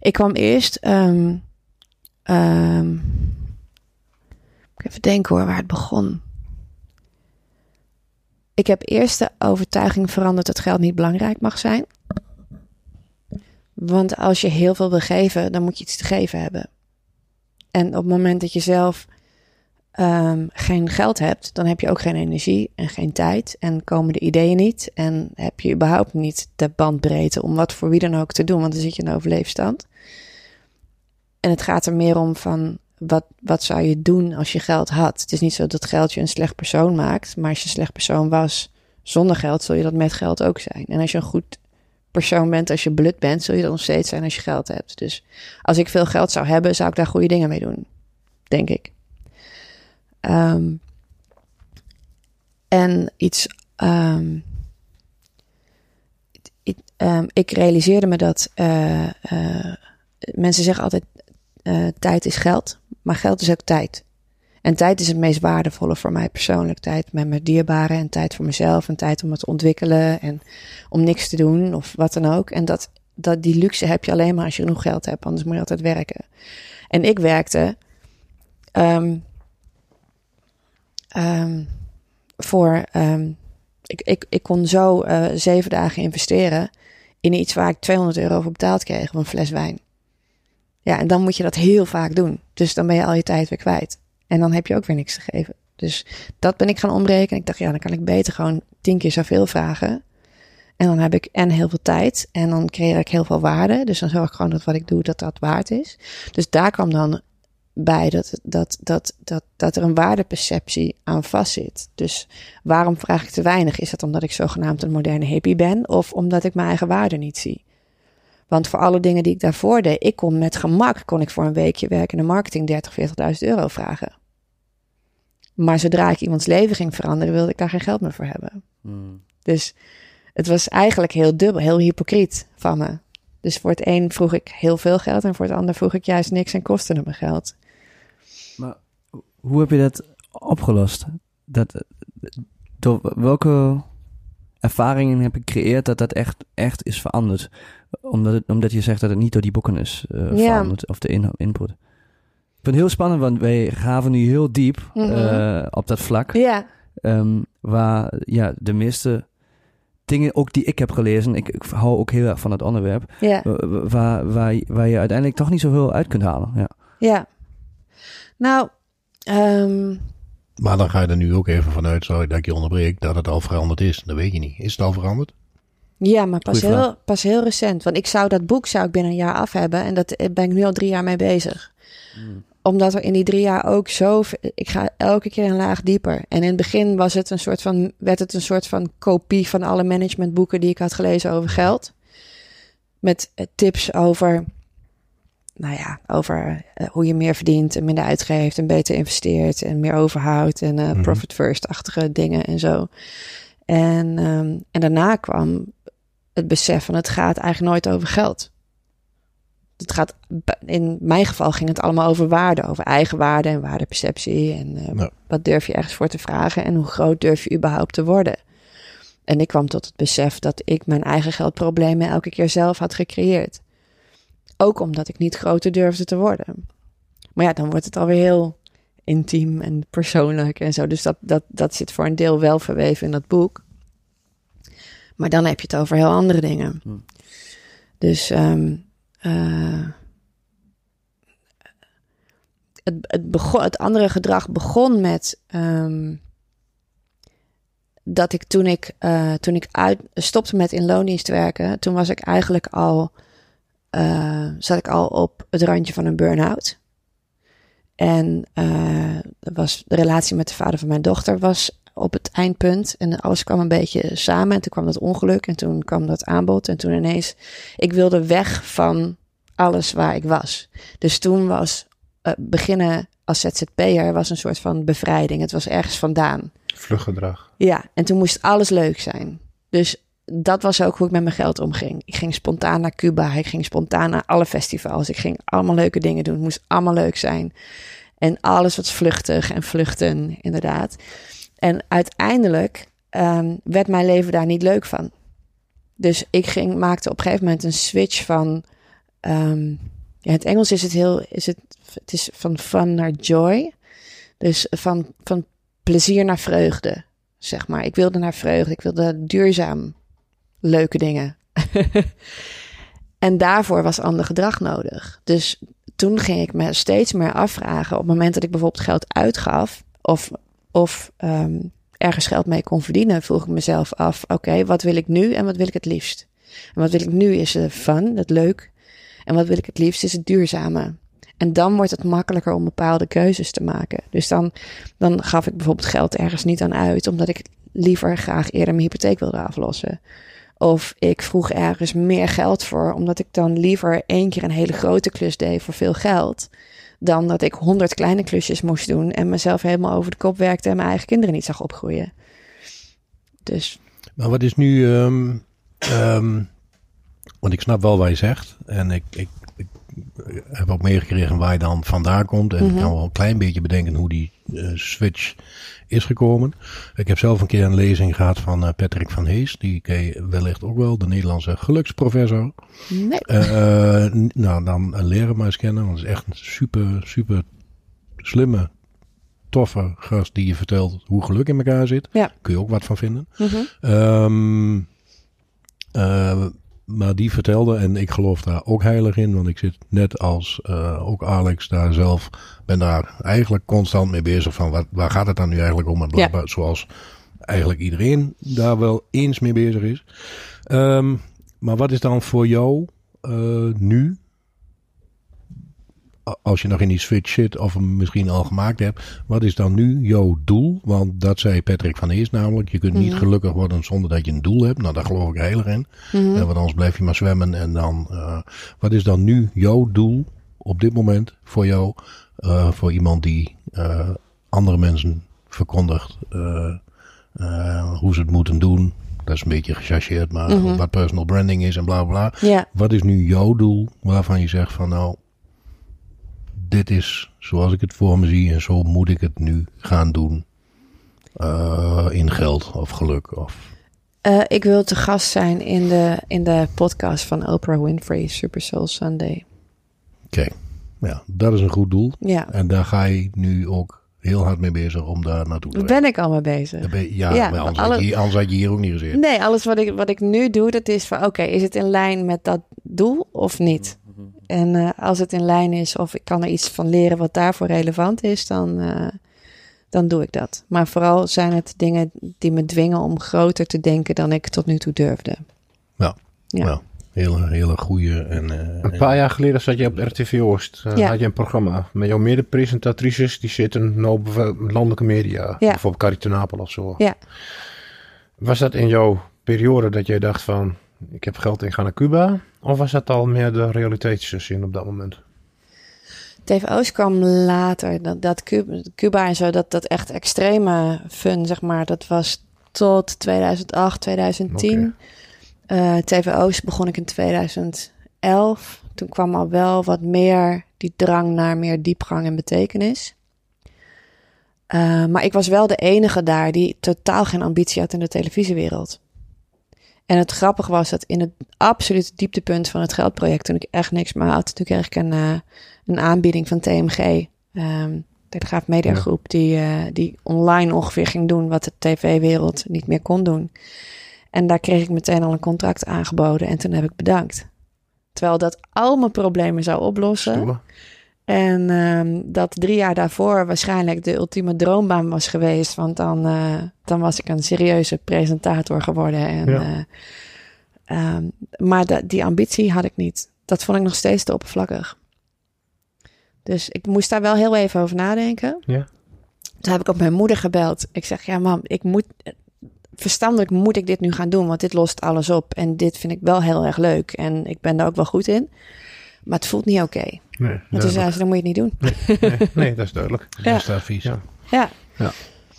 B: Ik kwam eerst. ehm ehm, even denken hoor, waar het begon. Ik heb eerst de overtuiging veranderd dat geld niet belangrijk mag zijn. Want als je heel veel wil geven, dan moet je iets te geven hebben. En op het moment dat je zelf ehm, geen geld hebt, dan heb je ook geen energie en geen tijd. En komen de ideeën niet. En heb je überhaupt niet de bandbreedte om wat voor wie dan ook te doen. Want dan zit je in overleefstand. En het gaat er meer om van wat, wat zou je doen als je geld had. Het is niet zo dat geld je een slecht persoon maakt. Maar als je een slecht persoon was zonder geld, zul je dat met geld ook zijn. En als je een goed persoon bent, als je blut bent, zul je dat nog steeds zijn als je geld hebt. Dus als ik veel geld zou hebben, zou ik daar goede dingen mee doen. Denk ik. Ehm, en iets. ehm, ehm, ik realiseerde me dat eh, eh, mensen zeggen altijd: eh, tijd is geld, maar geld is ook tijd. En tijd is het meest waardevolle voor mij persoonlijk. Tijd met mijn dierbaren en tijd voor mezelf en tijd om het te ontwikkelen en om niks te doen of wat dan ook. En dat, dat, die luxe heb je alleen maar als je genoeg geld hebt, anders moet je altijd werken. En ik werkte ehm, ehm, voor. ehm, ik, ik, ik kon zo eh, zeven dagen investeren in iets waar ik 200 euro voor betaald kreeg, voor een fles wijn. Ja, en dan moet je dat heel vaak doen. Dus dan ben je al je tijd weer kwijt. En dan heb je ook weer niks te geven. Dus dat ben ik gaan omrekenen. Ik dacht, ja, dan kan ik beter gewoon tien keer zoveel vragen. En dan heb ik en heel veel tijd. En dan creëer ik heel veel waarde. Dus dan zorg ik gewoon dat wat ik doe, dat dat waard is. Dus daar kwam dan bij dat, dat, dat, dat, dat er een waardeperceptie aan vastzit. Dus waarom vraag ik te weinig? Is dat omdat ik zogenaamd een moderne hippie ben of omdat ik mijn eigen waarde niet zie? Want voor alle dingen die ik daarvoor deed, ik kon met gemak, kon ik voor een weekje werken in de marketing 30, 40.000 euro vragen. Maar zodra ik iemands leven ging veranderen, wilde ik daar geen geld meer voor hebben.
D: Hmm.
B: Dus het was eigenlijk heel dubbel, heel hypocriet van me. Dus voor het een vroeg ik heel veel geld en voor het ander vroeg ik juist niks en kostte het me geld.
D: Maar hoe heb je dat opgelost? Dat, door welke ervaringen heb je gecreëerd dat dat echt, echt is veranderd? Omdat, het, omdat je zegt dat het niet door die boeken is eh,
B: Ja.
D: veranderd, of de in, input. Ik vind het heel spannend, want wij gaven nu heel diep
B: Mhm.
D: eh, op dat vlak.
B: Ja,
D: Ehm, waar ja, de meeste dingen, ook die ik heb gelezen, ik, ik hou ook heel erg van het onderwerp,
B: ja,
D: wa- wa- waar, waar, je- waar je uiteindelijk toch niet zoveel uit kunt halen. Ja.
B: ja. Nou, ehm,
A: Maar dan ga je er nu ook even vanuit, sorry dat ik je onderbreek, dat het al veranderd is. Dat weet je niet. Is het al veranderd?
B: ja, maar pas
D: Goeie vraag.
B: heel, pas heel recent. Want ik zou dat boek zou ik binnen een jaar af hebben en dat eh, ben ik nu al drie jaar mee bezig. Omdat er in die drie jaar ook zo. Ik ga elke keer een laag dieper. En in het begin was het een soort van, werd het een soort van kopie van alle managementboeken die ik had gelezen over geld. Met eh, tips over. Nou ja, over eh, hoe je meer verdient en minder uitgeeft en beter investeert en meer overhoudt en eh,
A: Mhm.
B: profit first-achtige dingen en zo. En, ehm, en daarna kwam het besef van het gaat eigenlijk nooit over geld. Het gaat, in mijn geval ging het allemaal over waarde, over eigen waarde en waardeperceptie. En eh, wat durf je ergens voor te vragen en hoe groot durf je überhaupt te worden. En ik kwam tot het besef dat ik mijn eigen geldproblemen elke keer zelf had gecreëerd. Ook omdat ik niet groter durfde te worden. Maar ja, dan wordt het alweer heel intiem en persoonlijk en zo. Dus dat, dat, dat zit voor een deel wel verweven in dat boek. Maar dan heb je het over heel andere dingen.
D: Hmm.
B: Dus ehm, eh, het, het, begon, het andere gedrag begon met ehm, dat ik toen ik, eh, toen ik uit, stopte met in loondienst werken, toen was ik eigenlijk al, eh, zat ik al op het randje van een burn-out. En eh, was de relatie met de vader van mijn dochter was op het eindpunt. En alles kwam een beetje samen. En toen kwam dat ongeluk. En toen kwam dat aanbod. En toen ineens, ik wilde weg van alles waar ik was. Dus toen was eh, beginnen als ZZP'er was een soort van bevrijding. Het was ergens vandaan.
E: Vluggedrag.
B: Ja, en toen moest alles leuk zijn. Dus dat was ook hoe ik met mijn geld omging. Ik ging spontaan naar Cuba. Ik ging spontaan naar alle festivals. Ik ging allemaal leuke dingen doen. Het moest allemaal leuk zijn. En alles was vluchtig en vluchten, inderdaad. En uiteindelijk ehm, werd mijn leven daar niet leuk van. Dus ik ging, maakte op een gegeven moment een switch van. ehm, ja, in het Engels is het heel. Is het, het is van fun naar joy. Dus van, van plezier naar vreugde, zeg maar. Ik wilde naar vreugde. Ik wilde duurzaam leuke dingen. en daarvoor was ander gedrag nodig. Dus toen ging ik me steeds meer afvragen. op het moment dat ik bijvoorbeeld geld uitgaf. of, of ehm, ergens geld mee kon verdienen, vroeg ik mezelf af: oké, wat wil ik nu en wat wil ik het liefst? En wat wil ik nu is het fun, het leuk. En wat wil ik het liefst is het duurzame. En dan wordt het makkelijker om bepaalde keuzes te maken. Dus dan, dan gaf ik bijvoorbeeld geld ergens niet aan uit, omdat ik liever graag eerder mijn hypotheek wilde aflossen. Of ik vroeg ergens meer geld voor, omdat ik dan liever één keer een hele grote klus deed voor veel geld. Dan dat ik honderd kleine klusjes moest doen en mezelf helemaal over de kop werkte en mijn eigen kinderen niet zag opgroeien. Dus
A: Maar wat is nu... ehm, ehm, want ik snap wel wat je zegt. En ik, heb ook meegekregen waar je dan vandaan komt. En ik
B: Mhm.
A: kan wel een klein beetje bedenken hoe die eh, switch is gekomen. Ik heb zelf een keer een lezing gehad van eh, Patrick van Hees. Die ken je wellicht ook wel. De Nederlandse geluksprofessor.
B: nee.
A: Eh, eh, nou, dan leren maar eens kennen. Want het is echt een super, super slimme, toffe gast die je vertelt hoe geluk in elkaar zit.
B: Ja.
A: Kun je ook wat van vinden. Eh, maar die vertelde, en ik geloof daar ook heilig in, want ik zit net als eh, ook Alex daar zelf, ben daar eigenlijk constant mee bezig van wat, waar gaat het dan nu eigenlijk om? En zoals eigenlijk iedereen daar wel eens mee bezig is. Ehm, maar wat is dan voor jou eh, nu, als je nog in die switch zit of hem misschien al gemaakt hebt, wat is dan nu jouw doel? Want dat zei Patrick van Eers namelijk, je kunt niet
B: Mhm.
A: gelukkig worden zonder dat je een doel hebt. Nou, daar geloof ik heel erg in.
B: Mhm.
A: Eh, want anders blijf je maar zwemmen. En dan, eh, wat is dan nu jouw doel op dit moment voor jou? eh, voor iemand die andere mensen verkondigt hoe ze het moeten doen. Dat is een beetje gechargeerd, maar
B: Mhm.
A: wat personal branding is en bla bla. Wat is nu jouw doel waarvan je zegt van nou, dit is zoals ik het voor me zie en zo moet ik het nu gaan doen. Eh, in geld of geluk of...
B: Eh, ik wil te gast zijn in de, in de podcast van Oprah Winfrey, Super Soul Sunday.
A: Oké, ja, dat is een goed doel.
B: Ja,
A: En daar ga je nu ook heel hard mee bezig om daar naartoe te
B: daar
A: werken.
B: ben ik al mee bezig.
A: Daar ben Ja,
B: Ja,
A: maar anders,
B: alle-
A: had je, hier- anders had je hier ook niet gezeten.
B: Nee, alles wat ik, wat ik nu doe, dat is van oké, is het in lijn met dat doel of niet? En eh, als het in lijn is of ik kan er iets van leren wat daarvoor relevant is, dan, eh, dan doe ik dat. Maar vooral zijn het dingen die me dwingen om groter te denken dan ik tot nu toe durfde.
A: Ja.
B: Ja.
A: Nou, hele, hele goede en... eh,
E: Een paar jaar geleden zat je op RTV Oost.
B: Ja.
E: had je een programma met jouw medepresentatrices. Die zitten nou op landelijke media.
B: Ja.
E: Bijvoorbeeld Carrie ten Apel of zo.
B: Ja.
E: Was dat in jouw periode dat jij dacht van... Ik heb geld, ik ga naar Cuba? Of was dat al meer de realiteitszin op dat moment?
B: TVO's kwam later. Dat, dat Cuba, en zo, dat, dat echt extreme fun, zeg maar. Dat was tot 2008, 2010. Eh, TVO's begon ik in 2011. Toen kwam al wel wat meer die drang naar meer diepgang en betekenis. Eh, maar ik was wel de enige daar die totaal geen ambitie had in de televisiewereld. En het grappige was dat in het absolute dieptepunt van het geldproject, toen ik echt niks meer had, toen kreeg ik een, eh, een aanbieding van TMG, ehm Telegraaf Media
E: Ja.
B: Groep, die, eh, die online ongeveer ging doen wat de tv-wereld niet meer kon doen. En daar kreeg ik meteen al een contract aangeboden en toen heb ik bedankt. Terwijl dat al mijn problemen zou oplossen.
E: Stoer.
B: En ehm, dat drie jaar daarvoor waarschijnlijk de ultieme droombaan was geweest. Want dan, eh, dan was ik een serieuze presentator geworden. En,
E: Ja.
B: eh, ehm, maar die ambitie had ik niet. Dat vond ik nog steeds te oppervlakkig. Dus ik moest daar wel heel even over nadenken.
E: Ja.
B: Toen heb ik op mijn moeder gebeld. Ik zeg, ja mam, ik moet, verstandelijk moet ik dit nu gaan doen. Want dit lost alles op. En dit vind ik wel heel erg leuk. En ik ben daar ook wel goed in. Maar het voelt niet oké.
E: Nee,
B: En toen
E: duidelijk.
B: zei ze, dan moet je het niet doen.
E: nee, nee, dat is duidelijk.
B: Ja.
A: Beste advies.
E: Ja.
B: Ja,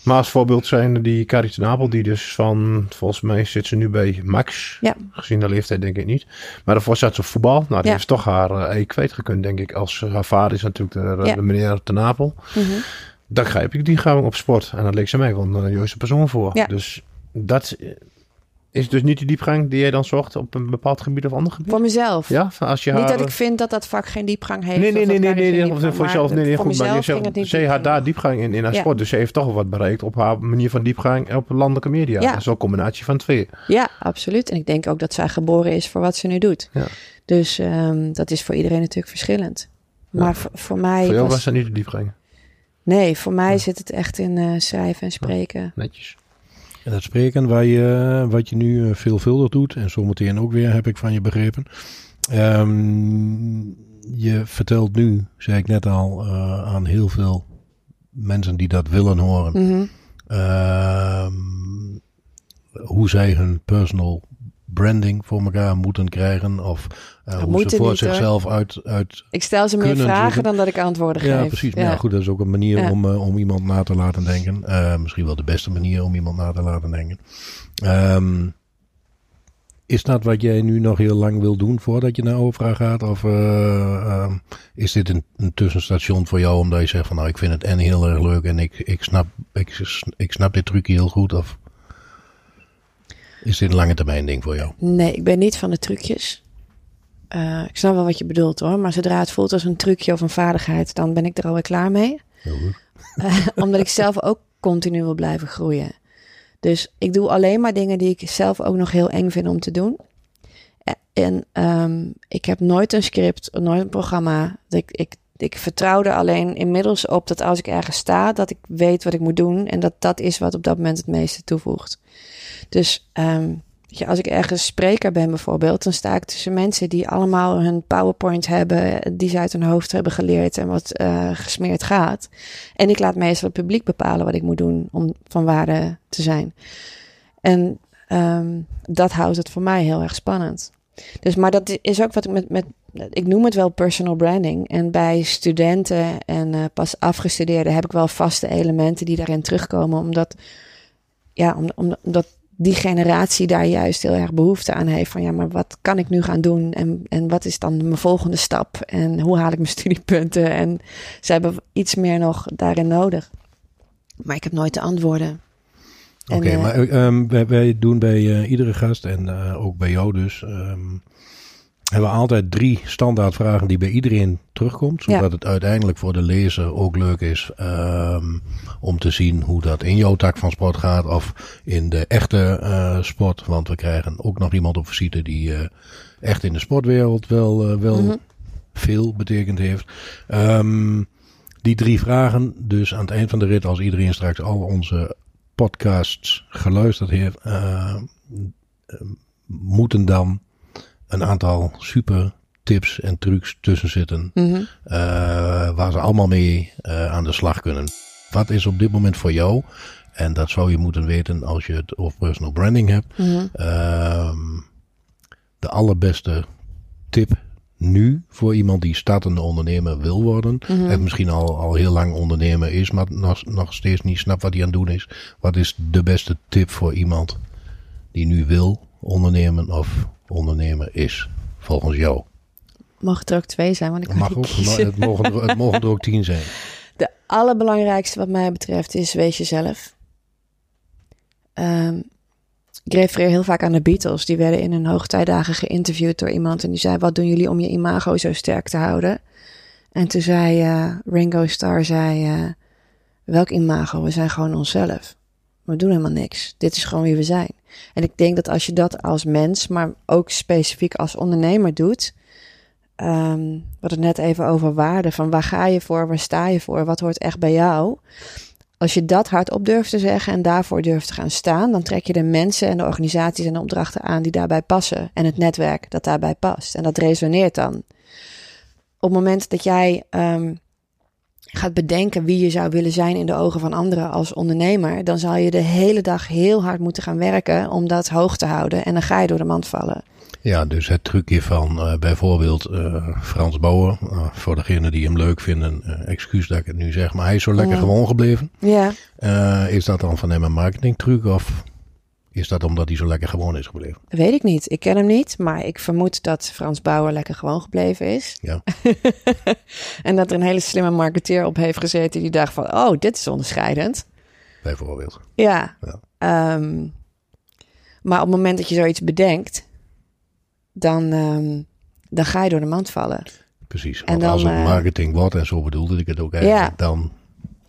E: Maar als voorbeeld zijn die Carrie ten Apel, die dus van, volgens mij zit ze nu bij Max.
B: Ja.
E: Gezien de leeftijd denk ik niet. Maar daarvoor zat ze op voetbal. Nou, die
B: Ja.
E: heeft toch haar uh, ei kwijtgekund, denk ik. Als haar vader is natuurlijk de,
B: Ja.
E: de meneer ten Apel.
B: Mhm.
E: Dan grijp ik die gang op sport. En dat leek ze mij wel een juiste persoon voor.
B: Ja.
E: Dus dat is dus niet de diepgang die jij dan zocht op een bepaald gebied of ander gebied?
B: voor mezelf.
E: Ja, als je
B: Niet
E: haar...
B: dat ik vind dat dat vak geen diepgang heeft.
E: Nee, nee, nee, nee,
B: daar
E: nee, nee, voor jezelf, nee, nee,
B: voor
E: goed, maar
B: het niet
E: zij had daar diepgang in, in haar
B: Ja.
E: sport, dus ze heeft toch wel wat bereikt op haar manier van diepgang op landelijke media.
B: Ja.
E: Dat is wel een combinatie van twee.
B: Ja, absoluut. En ik denk ook dat zij geboren is voor wat ze nu doet.
E: Ja.
B: Dus ehm, dat is voor iedereen natuurlijk verschillend. Maar voor, voor mij.
E: Voor jou
B: was-
E: was dat niet de diepgang.
B: Nee, voor mij zit het echt in eh, schrijven en spreken.
E: Netjes.
A: En dat spreken waar je, wat je nu eh, veelvuldig doet, en zometeen ook weer, heb ik van je begrepen. Ehm, je vertelt nu, zei ik net al, eh, aan heel veel mensen die dat willen horen,
B: Mhm.
A: ehm, hoe zij hun personal branding voor elkaar moeten krijgen. Of eh, hoe ze voor
B: niet, hoor.
A: zichzelf uit, uit
B: Ik stel ze meer vragen
A: zoeken.
B: dan dat ik antwoorden geef.
A: Ja, precies. Maar ja, goed, dat is ook een manier
B: Ja.
A: om, eh, om iemand na te laten denken. Eh, misschien wel de beste manier om iemand na te laten denken. Ehm, is dat wat jij nu nog heel lang wil doen voordat je naar Opera gaat? Of eh, ehm, is dit een, een tussenstation voor jou omdat je zegt van nou ik vind het en heel erg leuk en ik, ik, snap, ik, ik snap dit trucje heel goed? Of is dit een lange termijn ding voor jou?
B: Nee, ik ben niet van de trucjes. Eh, ik snap wel wat je bedoelt hoor. Maar zodra het voelt als een trucje of een vaardigheid, dan ben ik er alweer klaar mee.
A: Goed.
B: Eh, omdat ik zelf ook continu wil blijven groeien. Dus ik doe alleen maar dingen die ik zelf ook nog heel eng vind om te doen. En ehm, ik heb nooit een script, nooit een programma. Ik, ik, ik vertrouw er alleen inmiddels op dat als ik ergens sta, dat ik weet wat ik moet doen. En dat dat is wat op dat moment het meeste toevoegt. Dus je, als ik ergens spreker ben bijvoorbeeld, dan sta ik tussen mensen die allemaal hun PowerPoint hebben, die ze uit hun hoofd hebben geleerd en wat eh, gesmeerd gaat. En ik laat meestal het publiek bepalen wat ik moet doen om van waarde te zijn. En ehm, dat houdt het voor mij heel erg spannend. Dus, maar dat is ook wat ik met, met ik noem het wel personal branding. En bij studenten en uh, pas afgestudeerden heb ik wel vaste elementen die daarin terugkomen. Omdat, ja, om, omdat die generatie daar juist heel erg behoefte aan heeft. Van ja, maar wat kan ik nu gaan doen? En, en wat is dan mijn volgende stap? En hoe haal ik mijn studiepunten? En ze hebben iets meer nog daarin nodig. Maar ik heb nooit de antwoorden.
A: Oké, uh, maar um, wij, wij, doen bij uh, iedere gast en uh, ook bij jou dus. Um, hebben we altijd drie standaardvragen die bij iedereen terugkomt. Zodat ja. het uiteindelijk voor de lezer ook leuk is um, om te zien hoe dat in jouw tak van sport gaat. Of in de echte uh, sport. Want we krijgen ook nog iemand op visite die uh, echt in de sportwereld wel, uh, wel mm -hmm. veel betekend heeft. Um, die drie vragen, dus aan het eind van de rit, als iedereen straks al onze podcasts geluisterd heeft, moeten dan een aantal super tips en trucs tussen zitten. Mm -hmm. uh, waar ze allemaal mee uh, aan de slag kunnen. Wat is op dit moment voor jou? En dat zou je moeten weten als je het over personal branding hebt. Mm -hmm. uh, de allerbeste tip nu voor iemand die startende ondernemer wil worden. Mm -hmm. En misschien al, al heel lang ondernemer is, maar nog, nog steeds niet snapt wat hij aan het doen is. Wat is de beste tip voor iemand die nu wil ondernemen of ondernemer is, volgens jou?
B: Mag het er ook twee zijn? Want ik
A: mag ook,
B: kiezen.
A: het, mogen er, het mogen er ook tien zijn.
B: De allerbelangrijkste wat mij betreft is wees jezelf. Um, ik refereer heel vaak aan de Beatles. Die werden in hun hoogtijdagen geïnterviewd door iemand. En die zei, wat doen jullie om je imago zo sterk te houden? En toen zei uh, Ringo Starr, zei, uh, welk imago? We zijn gewoon onszelf. We doen helemaal niks. Dit is gewoon wie we zijn. En ik denk dat als je dat als mens, maar ook specifiek als ondernemer doet. Um, we hadden het net even over waarde. Van waar ga je voor? Waar sta je voor? Wat hoort echt bij jou? Als je dat hardop durft te zeggen en daarvoor durft te gaan staan, dan trek je de mensen en de organisaties en de opdrachten aan die daarbij passen. En het netwerk dat daarbij past. En dat resoneert dan. Op het moment dat jij um, gaat bedenken wie je zou willen zijn in de ogen van anderen als ondernemer, dan zal je de hele dag heel hard moeten gaan werken om dat hoog te houden. En dan ga je door de mand vallen.
A: Ja, dus het trucje van uh, bijvoorbeeld uh, Frans Bauer, uh, voor degenen die hem leuk vinden, excuus dat ik het nu zeg, maar hij is zo lekker
B: Ja.
A: gewoon gebleven.
B: Ja,
A: is dat dan van hem een marketingtruc of is dat omdat hij zo lekker gewoon is gebleven?
B: weet ik niet. Ik ken hem niet, maar ik vermoed dat Frans Bauer lekker gewoon gebleven is.
A: Ja.
B: en dat er een hele slimme marketeer op heeft gezeten die dacht van, oh, dit is onderscheidend.
A: Bijvoorbeeld.
B: Ja.
A: Ja.
B: Um, maar op het moment dat je zoiets bedenkt, dan, um, dan ga je door de mand vallen.
A: Precies.
B: En dan,
A: als het
B: eh,
A: marketing wordt, en zo bedoelde ik het ook eigenlijk,
B: Ja.
A: dan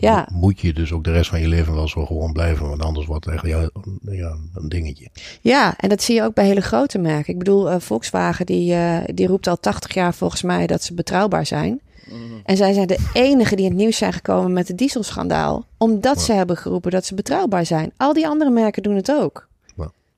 B: Ja.
A: moet je dus ook de rest van je leven wel zo gewoon blijven. Want anders wordt het echt ja, ja, een dingetje.
B: Ja, en dat zie je ook bij hele grote merken. Ik bedoel, uh, Volkswagen die, uh, die roept al 80 jaar volgens mij dat ze betrouwbaar zijn. En zij zijn de enige die in het nieuws zijn gekomen met het dieselschandaal. Omdat
A: Ja.
B: ze hebben geroepen dat ze betrouwbaar zijn. Al die andere merken doen het ook.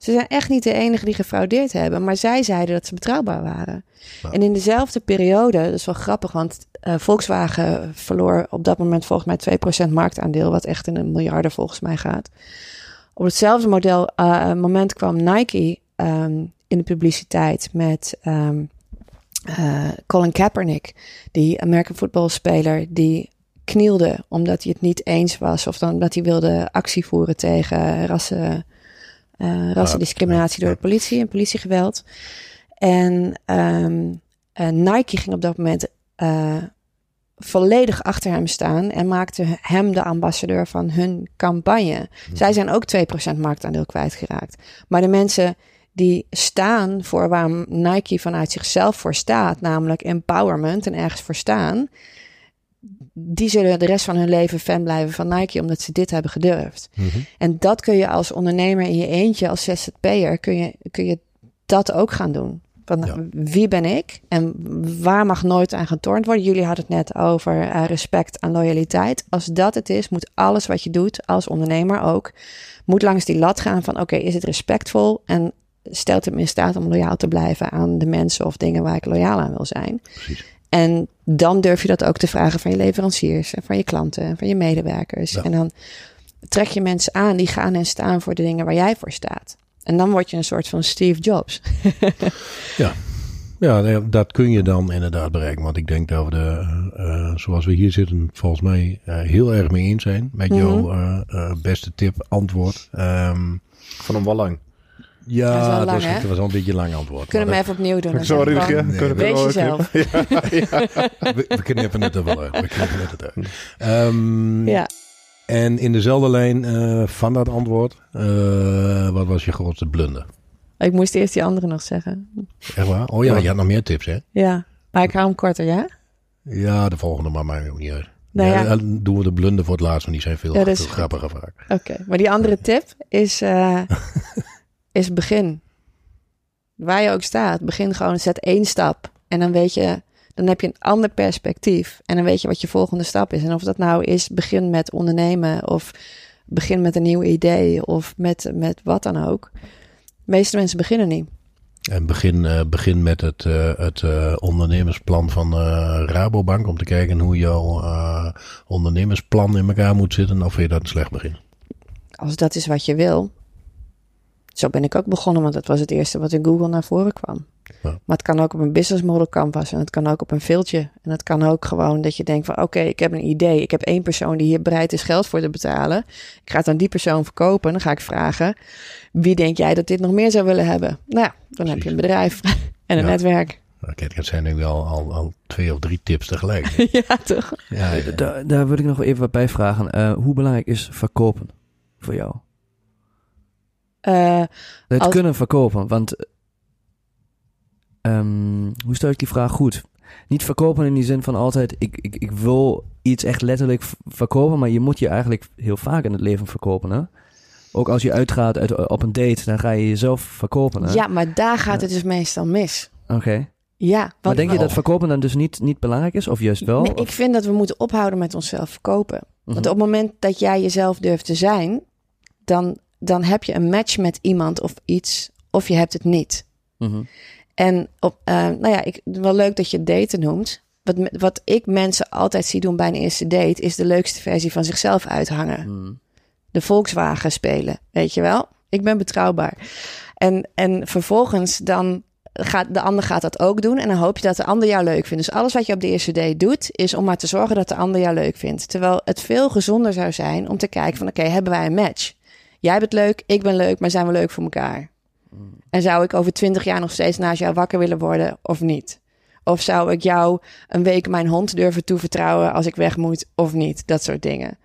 B: Ze zijn echt niet de enige die gefraudeerd hebben. Maar zij zeiden dat ze betrouwbaar waren. En in dezelfde periode, dat is wel grappig, want uh, Volkswagen verloor op dat moment volgens mij 2% marktaandeel. Wat echt in een miljarden volgens mij gaat. Op hetzelfde model, uh, moment kwam Nike um, in de publiciteit met um, uh, Colin Kaepernick, die American voetbalspeler, die knielde omdat hij het niet eens was of dan dat hij wilde actie voeren tegen rassen, uh, rassendiscriminatie door de politie en politiegeweld. En um, uh, Nike ging op dat moment uh, volledig achter hem staan en maakte hem de ambassadeur van hun campagne. Hmm. Zij zijn ook 2% marktaandeel kwijtgeraakt. Maar de mensen die staan voor waar Nike vanuit zichzelf voor staat, namelijk empowerment en ergens voor staan, die zullen de rest van hun leven fan blijven van Nike, omdat ze dit hebben gedurfd.
A: Mhm.
B: En dat kun je als ondernemer in je eentje, als ZZP'er, kun je, kun je dat ook gaan doen. Van ja. wie ben ik en waar mag nooit aan getornd worden? Jullie hadden het net over uh, respect en loyaliteit. Als dat het is, moet alles wat je doet als ondernemer ook, moet langs die lat gaan van oké, okay, is het respectvol en stelt het me in staat om loyaal te blijven aan de mensen of dingen waar ik loyaal aan wil zijn.
A: Precies.
B: En dan durf je dat ook te vragen van je leveranciers en van je klanten en van je medewerkers.
A: Ja.
B: En dan trek je mensen aan die gaan en staan voor de dingen waar jij voor staat. En dan word je een soort van Steve Jobs.
A: Ja, nee, dat kun je dan inderdaad bereiken. Want ik denk dat we de, eh, zoals we hier zitten, volgens mij eh, heel erg mee eens zijn. Met
B: Mhm.
A: jouw eh, beste tip, antwoord. Ehm,
E: Van hem wel lang.
A: Ja,
B: Dat
A: dat, was al een beetje lang antwoord.
B: Kunnen we even opnieuw doen? Dan
E: Rutger.
B: gewoon,
A: Nee,
E: Kunnen we
B: jezelf.
A: dat- we, we knippen het er wel uit. We knippen het er uit. Ehm,
B: Ja.
A: En in dezelfde lijn eh, van dat antwoord, eh, wat was je grootste blunder?
B: Ik moest eerst die andere nog zeggen.
A: Echt waar? Oh ja, je had nog meer tips, hè?
B: Ja, maar ik hou hem korter, ja?
A: Ja, de volgende maar mij ook niet uit.
B: Nou ja.
A: dan doen we de blunder voor het laatst, want die zijn veel,
B: Ja,
A: grappiger vaak.
B: Oké, maar die andere tip is, eh, is begin. Waar je ook staat, begin gewoon, zet één stap. En dan weet je, dan heb je een ander perspectief. En dan weet je wat je volgende stap is. En of dat nou is, begin met ondernemen of begin met een nieuw idee of met, met wat dan ook. De meeste mensen beginnen niet.
A: En begin, eh, begin met het, eh, het eh, ondernemersplan van Rabobank. Om te kijken hoe jouw ondernemersplan in elkaar moet zitten. Of je dat een slecht begin?
B: Als dat is wat je wil. Zo ben ik ook begonnen, want dat was het eerste wat in Google naar voren kwam.
A: Ja.
B: Maar het kan ook op een business model canvas en het kan ook op een filtje. En het kan ook gewoon dat je denkt van oké, ik heb een idee. Ik heb één persoon die hier bereid is geld voor te betalen. Ik ga het aan die persoon verkopen. Dan ga ik vragen, wie denk jij dat dit nog meer zou willen hebben? Nou, ja, dan heb je een bedrijf en een
A: Ja.
B: netwerk.
A: Kijk, het zijn nu al, al, al twee of drie tips tegelijk.
B: ja, toch?
A: ja, ja.
D: Daar, daar wil ik nog even wat bij vragen. Eh, hoe belangrijk is verkopen voor jou?
B: Eh,
D: Het
B: Als-
D: kunnen verkopen, want... ehm, hoe stel ik die vraag goed? Niet verkopen in die zin van altijd... Ik, ik, ik wil iets echt letterlijk verkopen... maar je moet je eigenlijk heel vaak in het leven verkopen, hè? Ook als je uitgaat uit, op een date... dan ga je jezelf verkopen, hè?
B: ja, maar daar gaat
D: Ja.
B: het dus meestal mis.
D: Oké.
B: Ja,
D: Maar denk je
A: wel.
D: dat verkopen dan dus niet, niet belangrijk is? Of juist wel?
B: Nee,
D: Of-
B: ik vind dat we moeten ophouden met onszelf verkopen.
D: Mhm.
B: Want op het moment dat jij jezelf durft te zijn, dan, dan heb je een match met iemand of iets, of je hebt het niet.
D: Mhm.
B: En op, eh, nou ja, ik, wel leuk dat je daten noemt. Wat, wat ik mensen altijd zie doen bij een eerste date, is de leukste versie van zichzelf uithangen.
D: Mhm.
B: De Volkswagen spelen, weet je wel? Ik ben betrouwbaar. En, en vervolgens dan gaat de ander gaat dat ook doen. En dan hoop je dat de ander jou leuk vindt. Dus alles wat je op de eerste date doet, is om maar te zorgen dat de ander jou leuk vindt. Terwijl het veel gezonder zou zijn om te kijken van oké, hebben wij een match? Jij bent leuk, ik ben leuk, maar zijn we leuk voor elkaar? En zou ik over twintig jaar nog steeds naast jou wakker willen worden of niet? Of zou ik jou een week mijn hond durven toevertrouwen als ik weg moet of niet? Dat soort dingen.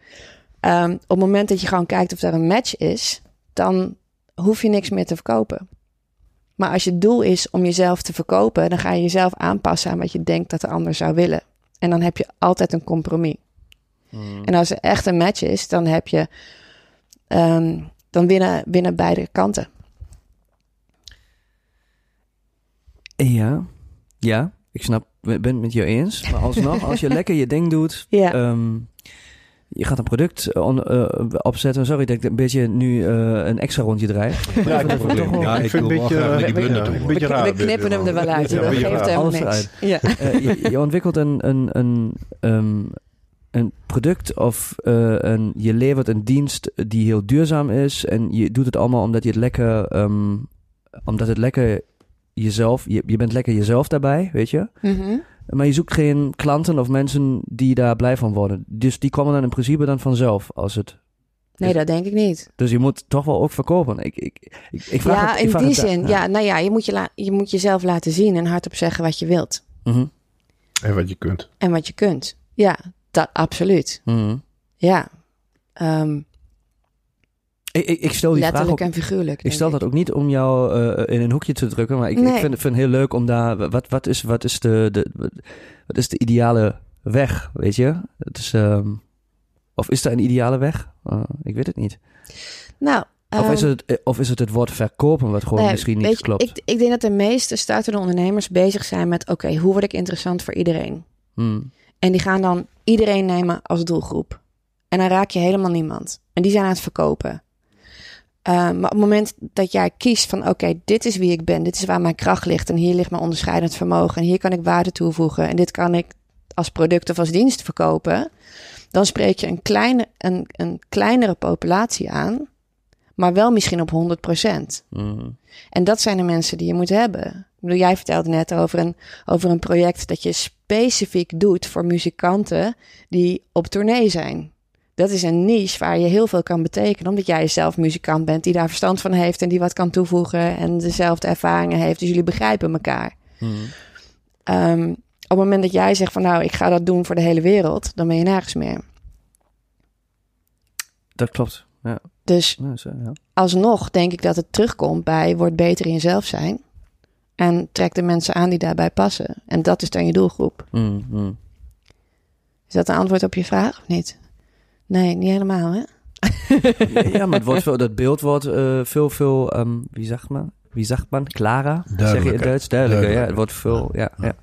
B: Ehm, op het moment dat je gewoon kijkt of er een match is, dan hoef je niks meer te verkopen. Maar als je doel is om jezelf te verkopen, dan ga je jezelf aanpassen aan wat je denkt dat de ander zou willen. En dan heb je altijd een compromis. En als er echt een match is, dan heb je. Ehm, dan winnen, winnen beide kanten.
D: Ja, ja, ik snap, ik ben het met je eens. Maar alsnog, als je lekker je ding doet,
B: Ja.
D: ehm, je gaat een product eh, on- eh, opzetten. Sorry dat ik een beetje nu eh, een extra rondje draai.
E: Ja, ik,
D: vind wel-
A: Ja,
E: ik vind een beetje, een beetje
B: we,
E: raar.
B: we knippen hem er wel uit.
E: Ja,
B: dat geeft helemaal niks. Ja.
D: Je, je ontwikkelt een, een, een, ehm, een product of eh, een, je levert een dienst die heel duurzaam is. En je doet het allemaal omdat je het lekker, ehm, omdat het lekker jezelf, je, je bent lekker jezelf daarbij, weet je.
B: Mhm.
D: Maar je zoekt geen klanten of mensen die daar blij van worden. Dus die komen dan in principe dan vanzelf als het.
B: Nee, dat denk ik niet.
D: Dus je moet toch wel ook verkopen. Ik, ik, ik, ik vraag
B: ja,
D: het, ik
B: in
D: vraag
B: die
D: het
B: zin. Ja. nou ja, je moet, je, la- je moet jezelf laten zien en hardop zeggen wat je wilt.
D: Mhm,
E: En wat je kunt.
B: En wat je kunt. Ja, dat absoluut.
D: mhm.
B: Ja. Ehm,
D: Ik, ik, ik stel die vraag
B: letterlijk
D: ook
B: en figuurlijk.
D: Ik stel dat ook niet om jou eh, in een hoekje te drukken, maar ik,
B: Nee.
D: ik vind, vind het heel leuk om daar. Wat, wat, is, wat, is, de, de, wat is de ideale weg, weet je? Het is, ehm, of is er een ideale weg? Eh, ik weet het niet.
B: Nou,
D: Of, is
B: ehm,
D: het, eh, of is het het woord verkopen wat gewoon
B: nee,
D: misschien niet
B: je,
D: klopt?
B: Ik, ik denk dat de meeste startende ondernemers bezig zijn met: oké, hoe word ik interessant voor iedereen?
D: Hmm.
B: En die gaan dan iedereen nemen als doelgroep. En dan raak je helemaal niemand. En die zijn aan het verkopen. Uh, maar op het moment dat jij kiest van oké, dit is wie ik ben, dit is waar mijn kracht ligt en hier ligt mijn onderscheidend vermogen en hier kan ik waarde toevoegen en dit kan ik als product of als dienst verkopen, dan spreek je een, kleine, een, een kleinere populatie aan, maar wel misschien op 100 procent.
D: Mm.
B: En dat zijn de mensen die je moet hebben. Bedoel, jij vertelde net over een, over een project dat je specifiek doet voor muzikanten die op tournee zijn. Dat is een niche waar je heel veel kan betekenen, omdat jij zelf muzikant bent die daar verstand van heeft en die wat kan toevoegen en dezelfde ervaringen heeft. Dus jullie begrijpen elkaar.
D: Mm.
B: Um, op het moment dat jij zegt van nou, ik ga dat doen voor de hele wereld, dan ben je nergens meer.
D: Dat klopt. Ja.
B: Dus
D: Ja, zo, ja.
B: alsnog denk ik dat het terugkomt bij word beter in jezelf zijn. En trek de mensen aan die daarbij passen. En dat is dan je doelgroep.
D: Mm, mm.
B: Is dat een antwoord op je vraag of niet? Nee, niet helemaal hè?
D: ja, maar het wordt veel, dat beeld wordt eh, veel, veel, ehm, wie zegt man? Wie zegt man? Klarer? Zeg je in. Duits? Duidelijker, ja. Het wordt veel, ja. ja.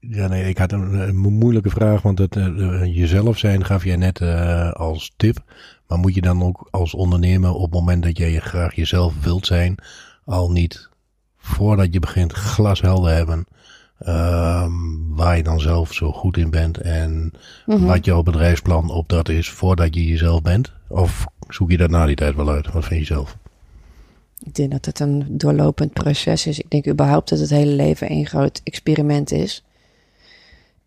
A: Ja, nee, ik had een, een mo- moeilijke vraag, want het, eh, jezelf zijn gaf jij net eh, als tip. Maar moet je dan ook als ondernemer op het moment dat jij graag jezelf wilt zijn, al niet voordat je begint glashelder hebben ehm, waar je dan zelf zo goed in bent en
B: Mhm.
A: wat jouw bedrijfsplan op dat is voordat je jezelf bent? Of zoek je dat na die tijd wel uit? Wat vind je zelf?
B: Ik denk dat het een doorlopend proces is. Ik denk überhaupt dat het hele leven een groot experiment is.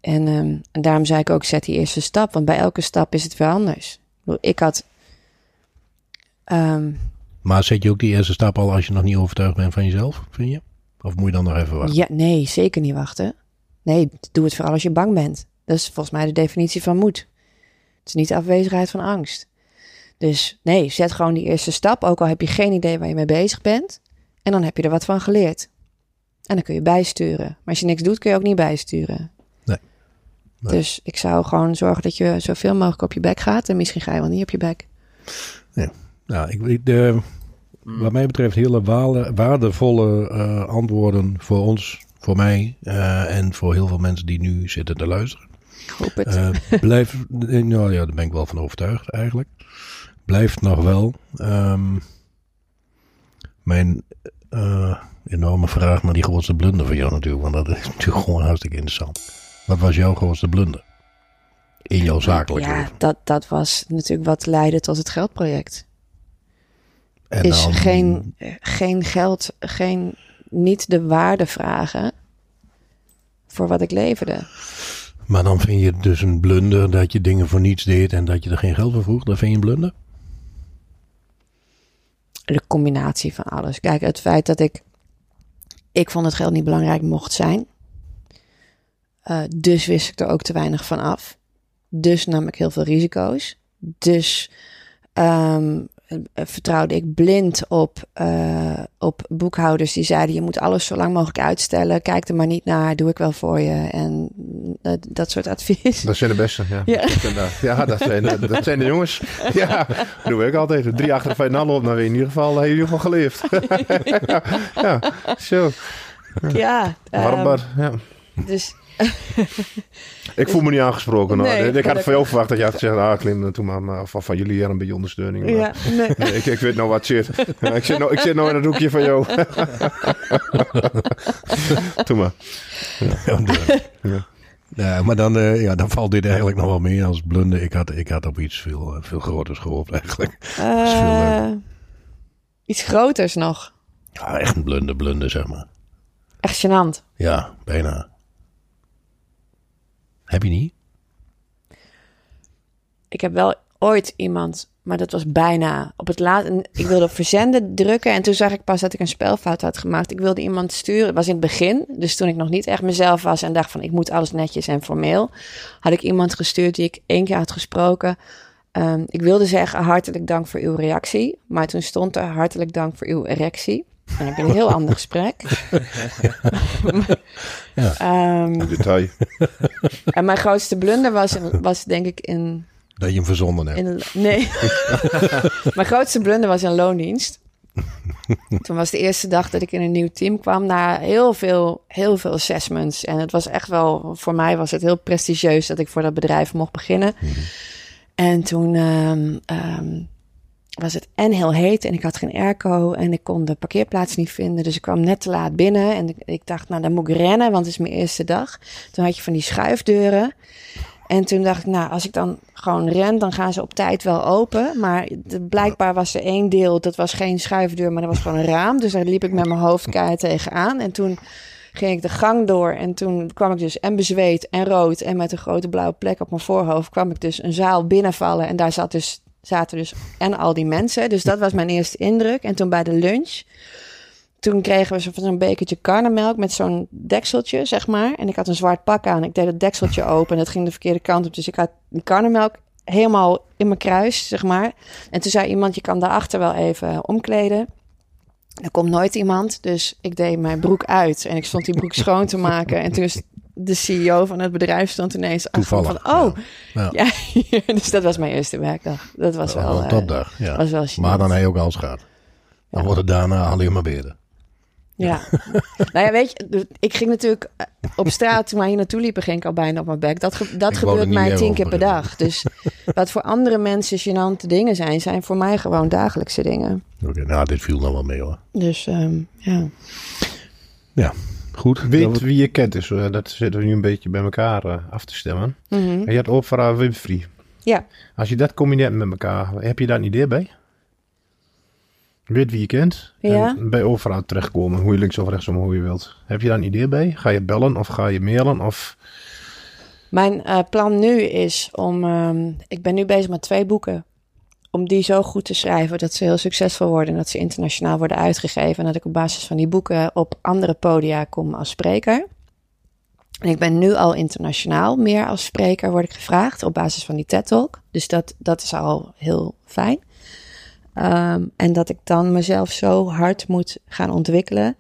B: En, ehm, en daarom zei ik ook, zet die eerste stap. Want bij elke stap is het weer anders. Ik had... ehm,
A: Maar zet je ook die eerste stap al als je nog niet overtuigd bent van jezelf, vind je? Of moet je dan nog even wachten?
B: ja, nee, zeker niet wachten. Nee, doe het vooral als je bang bent. Dat is volgens mij de definitie van moed. Het is niet de afwezigheid van angst. Dus nee, zet gewoon die eerste stap. Ook al heb je geen idee waar je mee bezig bent. En dan heb je er wat van geleerd. En dan kun je bijsturen. Maar als je niks doet, kun je ook niet bijsturen.
A: Nee. Nee.
B: Dus ik zou gewoon zorgen dat je zoveel mogelijk op je bek gaat. En misschien ga je wel niet op je bek.
A: Nou, ik, de, wat mij betreft hele waarde- waardevolle eh, antwoorden voor ons, voor mij eh, en voor heel veel mensen die nu zitten te luisteren.
B: Ik hoop het.
A: Eh, blijf, nou ja, daar ben ik wel van overtuigd eigenlijk. Blijft nog wel. ehm, mijn enorme vraag naar die grootste blunder van jou natuurlijk, want dat is natuurlijk gewoon hartstikke interessant. Wat was jouw grootste blunder? In jouw zakelijk
B: ja,
A: leven.
B: dat, dat was natuurlijk wat leidde tot het geldproject.
A: En
B: is
A: dan-
B: geen, geen geld, geen, niet de waarde vragen voor wat ik leverde.
A: Maar dan vind je het dus een blunder dat je dingen voor niets deed en dat je er geen geld voor vroeg. Dat vind je een blunder?
B: De combinatie van alles. Kijk, het feit dat ik, ik vond het geld niet belangrijk mocht zijn. Eh, dus wist ik er ook te weinig van af. Dus nam ik heel veel risico's. Dus ehm, eh, vertrouwde ik blind op, eh, op boekhouders die zeiden: je moet alles zo lang mogelijk uitstellen. Kijk er maar niet naar, doe ik wel voor je. En eh, dat soort advies.
E: Dat zijn de beste, ja.
B: Ja.
E: Dat zijn de, ja, dat zijn, de, dat zijn de jongens. Ja, dat doe ik altijd. Drie achter de dan weet je in ieder geval, in ieder geval geleefd. ja, zo.
B: Ja, ehm,
E: Warmbaar, ja.
B: dus
E: Ik voel me niet aangesproken. hoor.
B: Nee,
E: ik had van jou verwacht dat je had gezegd, ah Klim, doe maar, maar van, van jullie hier een beetje ondersteuning. Maar,
B: ja, nee.
E: nee, ik, ik weet nou wat zit. Ja, ik, zit nou, ik zit nou in het hoekje van jou. doe maar.
A: Ja, de-
E: Ja.
A: Ja, maar dan, eh, ja, dan valt dit eigenlijk nog wel mee als blunder. Ik had, ik had op iets veel, eh, veel groters gehoopt eigenlijk. is veel
B: Eh, iets groters nog.
A: Ja, echt een blunder, blunder zeg maar.
B: Echt gênant.
A: Ja, bijna. Heb je niet?
B: Ik heb wel ooit iemand, maar dat was bijna op het laat. Ik wilde op verzenden drukken en toen zag ik pas dat ik een spelfout had gemaakt. Ik wilde iemand sturen. Het was in het begin, dus toen ik nog niet echt mezelf was en dacht van ik moet alles netjes en formeel, had ik iemand gestuurd die ik één keer had gesproken. Ehm, ik wilde zeggen hartelijk dank voor uw reactie, maar toen stond er hartelijk dank voor uw erectie. En dan heb je een heel ander gesprek.
A: Ja.
B: Ehm,
E: Detail.
B: en mijn grootste blunder was, in- was denk ik in
A: Dat je hem verzonnen hebt.
B: In nee. Mijn grootste blunder was een loondienst. Toen was de eerste dag dat ik in een nieuw team kwam na heel veel, heel veel assessments. En het was echt wel, voor mij was het heel prestigieus dat ik voor dat bedrijf mocht beginnen. En toen ehm, ehm, was het en heel heet en ik had geen airco en ik kon de parkeerplaats niet vinden. Dus ik kwam net te laat binnen en ik, dacht, nou dan moet ik rennen, want het is mijn eerste dag. Toen had je van die schuifdeuren. En toen dacht ik, nou, als ik dan gewoon ren, dan gaan ze op tijd wel open. Maar blijkbaar was er één deel, dat was geen schuifdeur, maar dat was gewoon een raam. Dus daar liep ik met mijn hoofd keihard tegenaan. En toen ging ik de gang door en toen kwam ik dus en bezweet en rood en met een grote blauwe plek op mijn voorhoofd kwam ik dus een zaal binnenvallen en daar zat dus, zaten dus en al die mensen. Dus dat was mijn eerste indruk. En toen bij de lunch, toen kregen we zo- zo'n bekertje karnemelk met zo'n dekseltje, zeg maar. En ik had een zwart pak aan. Ik deed het dekseltje open en het ging de verkeerde kant op. Dus ik had die karnemelk helemaal in mijn kruis, zeg maar. En toen zei iemand, je kan daarachter wel even omkleden. Er komt nooit iemand, dus ik deed mijn broek uit en ik stond die broek schoon te maken. En toen is de CEO van het bedrijf stond ineens achter
A: Toevallig.
B: van, oh,
A: Ja.
B: ja. dus dat was mijn eerste werkdag. Dat was wel,
A: een
B: eh,
A: topdag. Ja.
B: was wel
A: maar dan heb je ook alles gehad. Dan
B: Ja.
A: wordt het daarna alleen maar beter.
B: Ja. nou ja, weet je, ik ging natuurlijk eh, op straat toen wij hier naartoe liepen, ging ik al bijna op mijn bek. Dat, ge- dat
A: Ik
B: gebeurt mij tien keer per
A: beginnen.
B: dag. Dus wat voor andere mensen gênante dingen zijn, zijn voor mij gewoon dagelijkse dingen.
A: Oké, nou, dit viel nog wel mee hoor.
B: Dus ehm, ja.
A: Goed.
E: Weet
A: dat-
E: wie je kent, dus dat zitten we nu een beetje bij elkaar eh, af te stemmen.
B: Mhm.
E: En je had Oprah Winfrey.
B: Ja.
E: Als je dat combineert met elkaar, heb je daar een idee bij? Weet wie je kent.
B: Ja.
E: En bij Oprah terechtkomen, hoe je links of rechtsom, hoe je wilt. Heb je daar een idee bij? Ga je bellen of ga je mailen? Of...
B: Mijn eh, plan nu is om. ehm, ik ben nu bezig met twee boeken. Om die zo goed te schrijven dat ze heel succesvol worden. En dat ze internationaal worden uitgegeven. En dat ik op basis van die boeken op andere podia kom als spreker. En ik ben nu al internationaal meer als spreker word ik gevraagd op basis van die TED Talk. Dus dat, dat is al heel fijn. Ehm, en dat ik dan mezelf zo hard moet gaan ontwikkelen.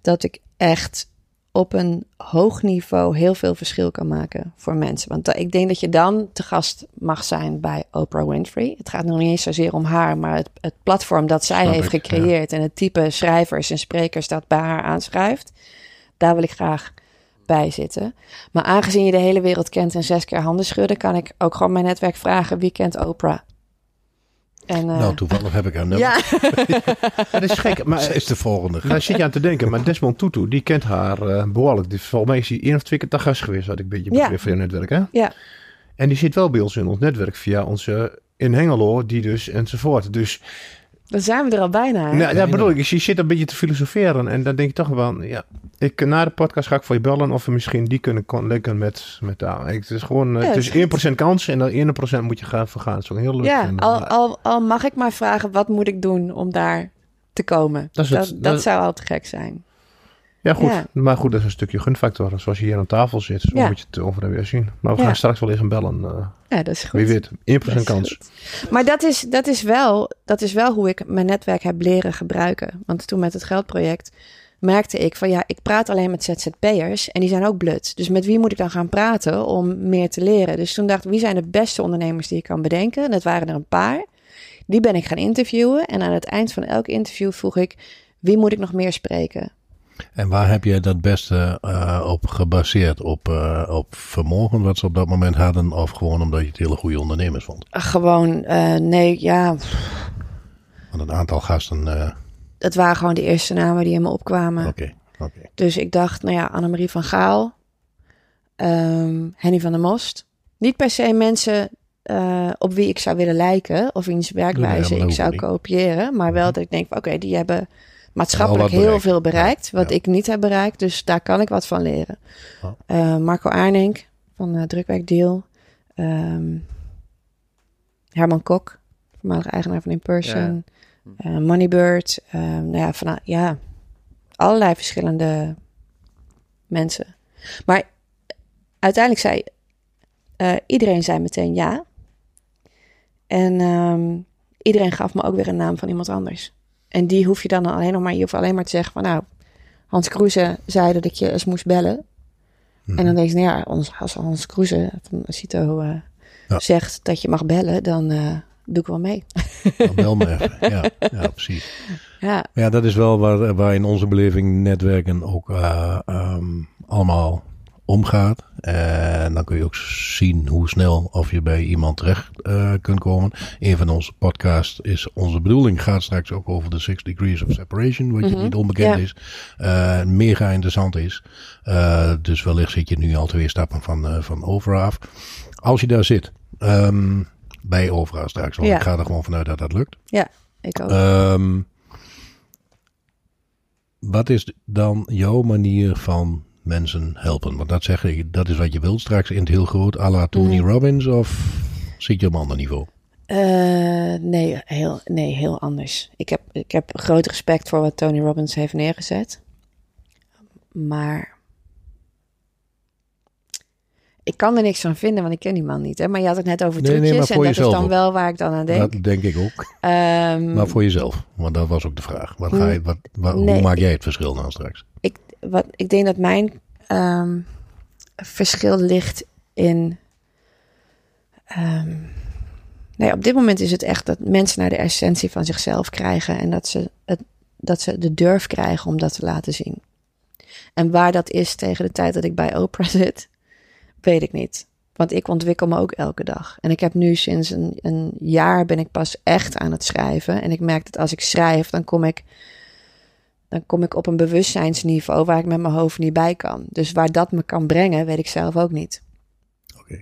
B: Dat ik echt op een hoog niveau heel veel verschil kan maken voor mensen. Want ik denk dat je dan te gast mag zijn bij Oprah Winfrey. Het gaat nog niet eens zozeer om haar, maar het, het platform dat zij
A: Snap
B: heeft
A: ik,
B: gecreëerd en het type schrijvers en sprekers dat bij haar aanschrijft, daar wil ik graag bij zitten. Maar aangezien je de hele wereld kent en zes keer handen schudden, kan ik ook gewoon mijn netwerk vragen wie kent Oprah. En, eh,
A: Nou, toevallig heb ik haar nummer.
B: ja,
E: Dat is gek, maar
A: Zij is de volgende.
E: daar zit je aan te denken. Maar Desmond Tutu, die kent haar eh, behoorlijk. Die, volgens mij is hij één of twee keer te gast geweest, had ik een beetje
B: Ja.
E: van je netwerk. Hè?
B: ja.
E: En die zit wel bij ons in ons netwerk via onze in Hengelo, die dus enzovoort. Dus
B: dan zijn we er al bijna. hè?
E: nou, ja, bedoel ik, je zit een beetje te filosoferen. En dan denk ik toch wel, ja, ik, na de podcast ga ik voor je bellen of we misschien die kunnen linken met, met de Het is gewoon, eh,
B: Ja,
E: het is
B: is
E: 1% kans en dan 1% moet je gaan vergaan. Dat is ook heel leuk.
B: Ja, al, al, al mag ik maar vragen, wat moet ik doen om daar te komen?
E: Dat
B: Dat, dat- zou al te gek zijn.
E: Ja, goed.
B: Ja.
E: Maar goed, dat is een stukje gunfactor. Zoals je hier aan tafel zit, zo
B: Ja.
E: moet je het over en weer zien. Maar we
B: Ja.
E: gaan straks wel even bellen. eh,
B: Ja, dat is goed.
E: wie weet, 1%
B: Dat is
E: kans.
B: goed. Maar dat is, dat, is wel, dat is wel hoe ik mijn netwerk heb leren gebruiken. Want toen met het geldproject merkte ik van ja, ik praat alleen met ZZP'ers en die zijn ook blut. Dus met wie moet ik dan gaan praten om meer te leren? Dus toen dacht ik, wie zijn de beste ondernemers die ik kan bedenken? En dat waren er een paar. Die ben ik gaan interviewen en aan het eind van elk interview vroeg ik, wie moet ik nog meer spreken?
A: En waar heb je dat beste eh, op gebaseerd? Op, eh, op vermogen wat ze op dat moment hadden? Of gewoon omdat je het hele goede ondernemers vond?
B: Gewoon, eh, nee, ja,
A: Want een aantal gasten...
B: het waren gewoon de eerste namen die in me opkwamen.
A: Oké, oké.
B: Dus ik dacht, nou ja, Annemarie van Gaal, ehm, Henny van der Most. Niet per se mensen op wie ik zou willen lijken of wiens werkwijze
A: dat
B: ik zou
A: niet.
B: kopiëren. Maar wel dat ik denk, oké, die hebben maatschappelijk heel
A: bereikt.
B: veel bereikt,
A: Ja,
B: wat
A: ja.
B: ik niet heb bereikt. Dus daar kan ik wat van leren.
A: Oh.
B: Eh, Marco Arnink van uh, Drukwerkdeal. Ehm, Herman Kok, voormalig eigenaar van InPerson. Eh, Moneybird. eh, nou ja, van, ja, allerlei verschillende mensen. Maar uiteindelijk zei iedereen zei meteen ja. En ehm, iedereen gaf me ook weer een naam van iemand anders. En die hoef je dan alleen nog maar, je hoeft alleen maar te zeggen van nou, Hans Kroeze zei dat ik je eens moest bellen.
A: Mhm.
B: En dan denk je, nou ja, als Hans, Hans Kroeze van Cito
A: Ja.
B: zegt dat je mag bellen, dan eh, doe ik wel mee.
A: Dan bel me even. Ja, ja, precies.
B: Ja,
A: Ja, dat is wel waar, waar in onze beleving netwerken ook eh, ehm, allemaal omgaat. En dan kun je ook zien hoe snel of je bij iemand terecht uh, kunt komen. Een van onze podcasts is onze bedoeling. Gaat straks ook over de Six Degrees of Separation. Wat je
B: Mhm.
A: niet onbekend
B: Ja.
A: is. Uh, mega interessant is. Uh, dus wellicht zit je nu al twee stappen van, van Overa af. Als je daar zit. Um, bij Overa straks. Want
B: Ja.
A: ik ga er gewoon vanuit dat dat lukt.
B: Ik ook.
A: Um, wat is dan jouw manier van mensen helpen? Want dat zeg ik, dat is wat je wilt straks in het heel groot, à la Tony
B: Mm.
A: Robbins, of zit je op een ander niveau?
B: Eh, nee, heel, nee, heel anders. Ik heb, ik heb groot respect voor wat Tony Robbins heeft neergezet. Maar ik kan er niks van vinden, want ik ken die man niet. Hè? Maar je had het net over
A: Nee,
B: trucjes en dat is dan
A: ook.
B: wel waar ik dan aan denk.
A: Dat denk ik ook.
B: Ehm,
A: Maar voor jezelf, want dat was ook de vraag. Wat ga je, wat, wat,
B: Nee,
A: hoe maak jij het verschil dan straks?
B: ik, wat, ik denk dat mijn ehm, verschil ligt in. ehm, nee, op dit moment is het echt dat mensen naar de essentie van zichzelf krijgen en dat ze, het, dat ze de durf krijgen om dat te laten zien. En waar dat is tegen de tijd dat ik bij Oprah zit, weet ik niet. Want ik ontwikkel me ook elke dag. En ik heb nu sinds een, een jaar ben ik pas echt aan het schrijven. En ik merk dat als ik schrijf, dan kom ik dan kom ik op een bewustzijnsniveau waar ik met mijn hoofd niet bij kan. Dus waar dat me kan brengen, weet ik zelf ook niet.
A: Oké.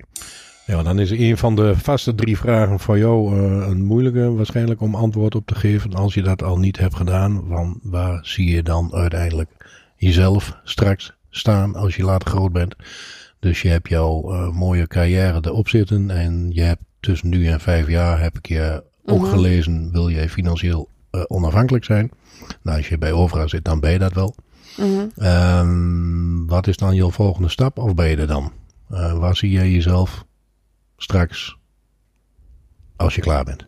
A: Ja, dan is een van de vaste drie vragen voor jou uh, een moeilijke waarschijnlijk om antwoord op te geven. Als je dat al niet hebt gedaan, van waar zie je dan uiteindelijk jezelf straks staan als je later groot bent? Dus je hebt jouw uh, mooie carrière erop zitten en je hebt tussen nu en vijf jaar, heb ik je ook
B: Mhm.
A: gelezen, wil je financieel uh, onafhankelijk zijn. Nou, als je bij Overa zit, dan ben je dat wel. Um, wat is dan je volgende stap of ben je er dan? Uh, waar zie jij jezelf straks als je klaar bent?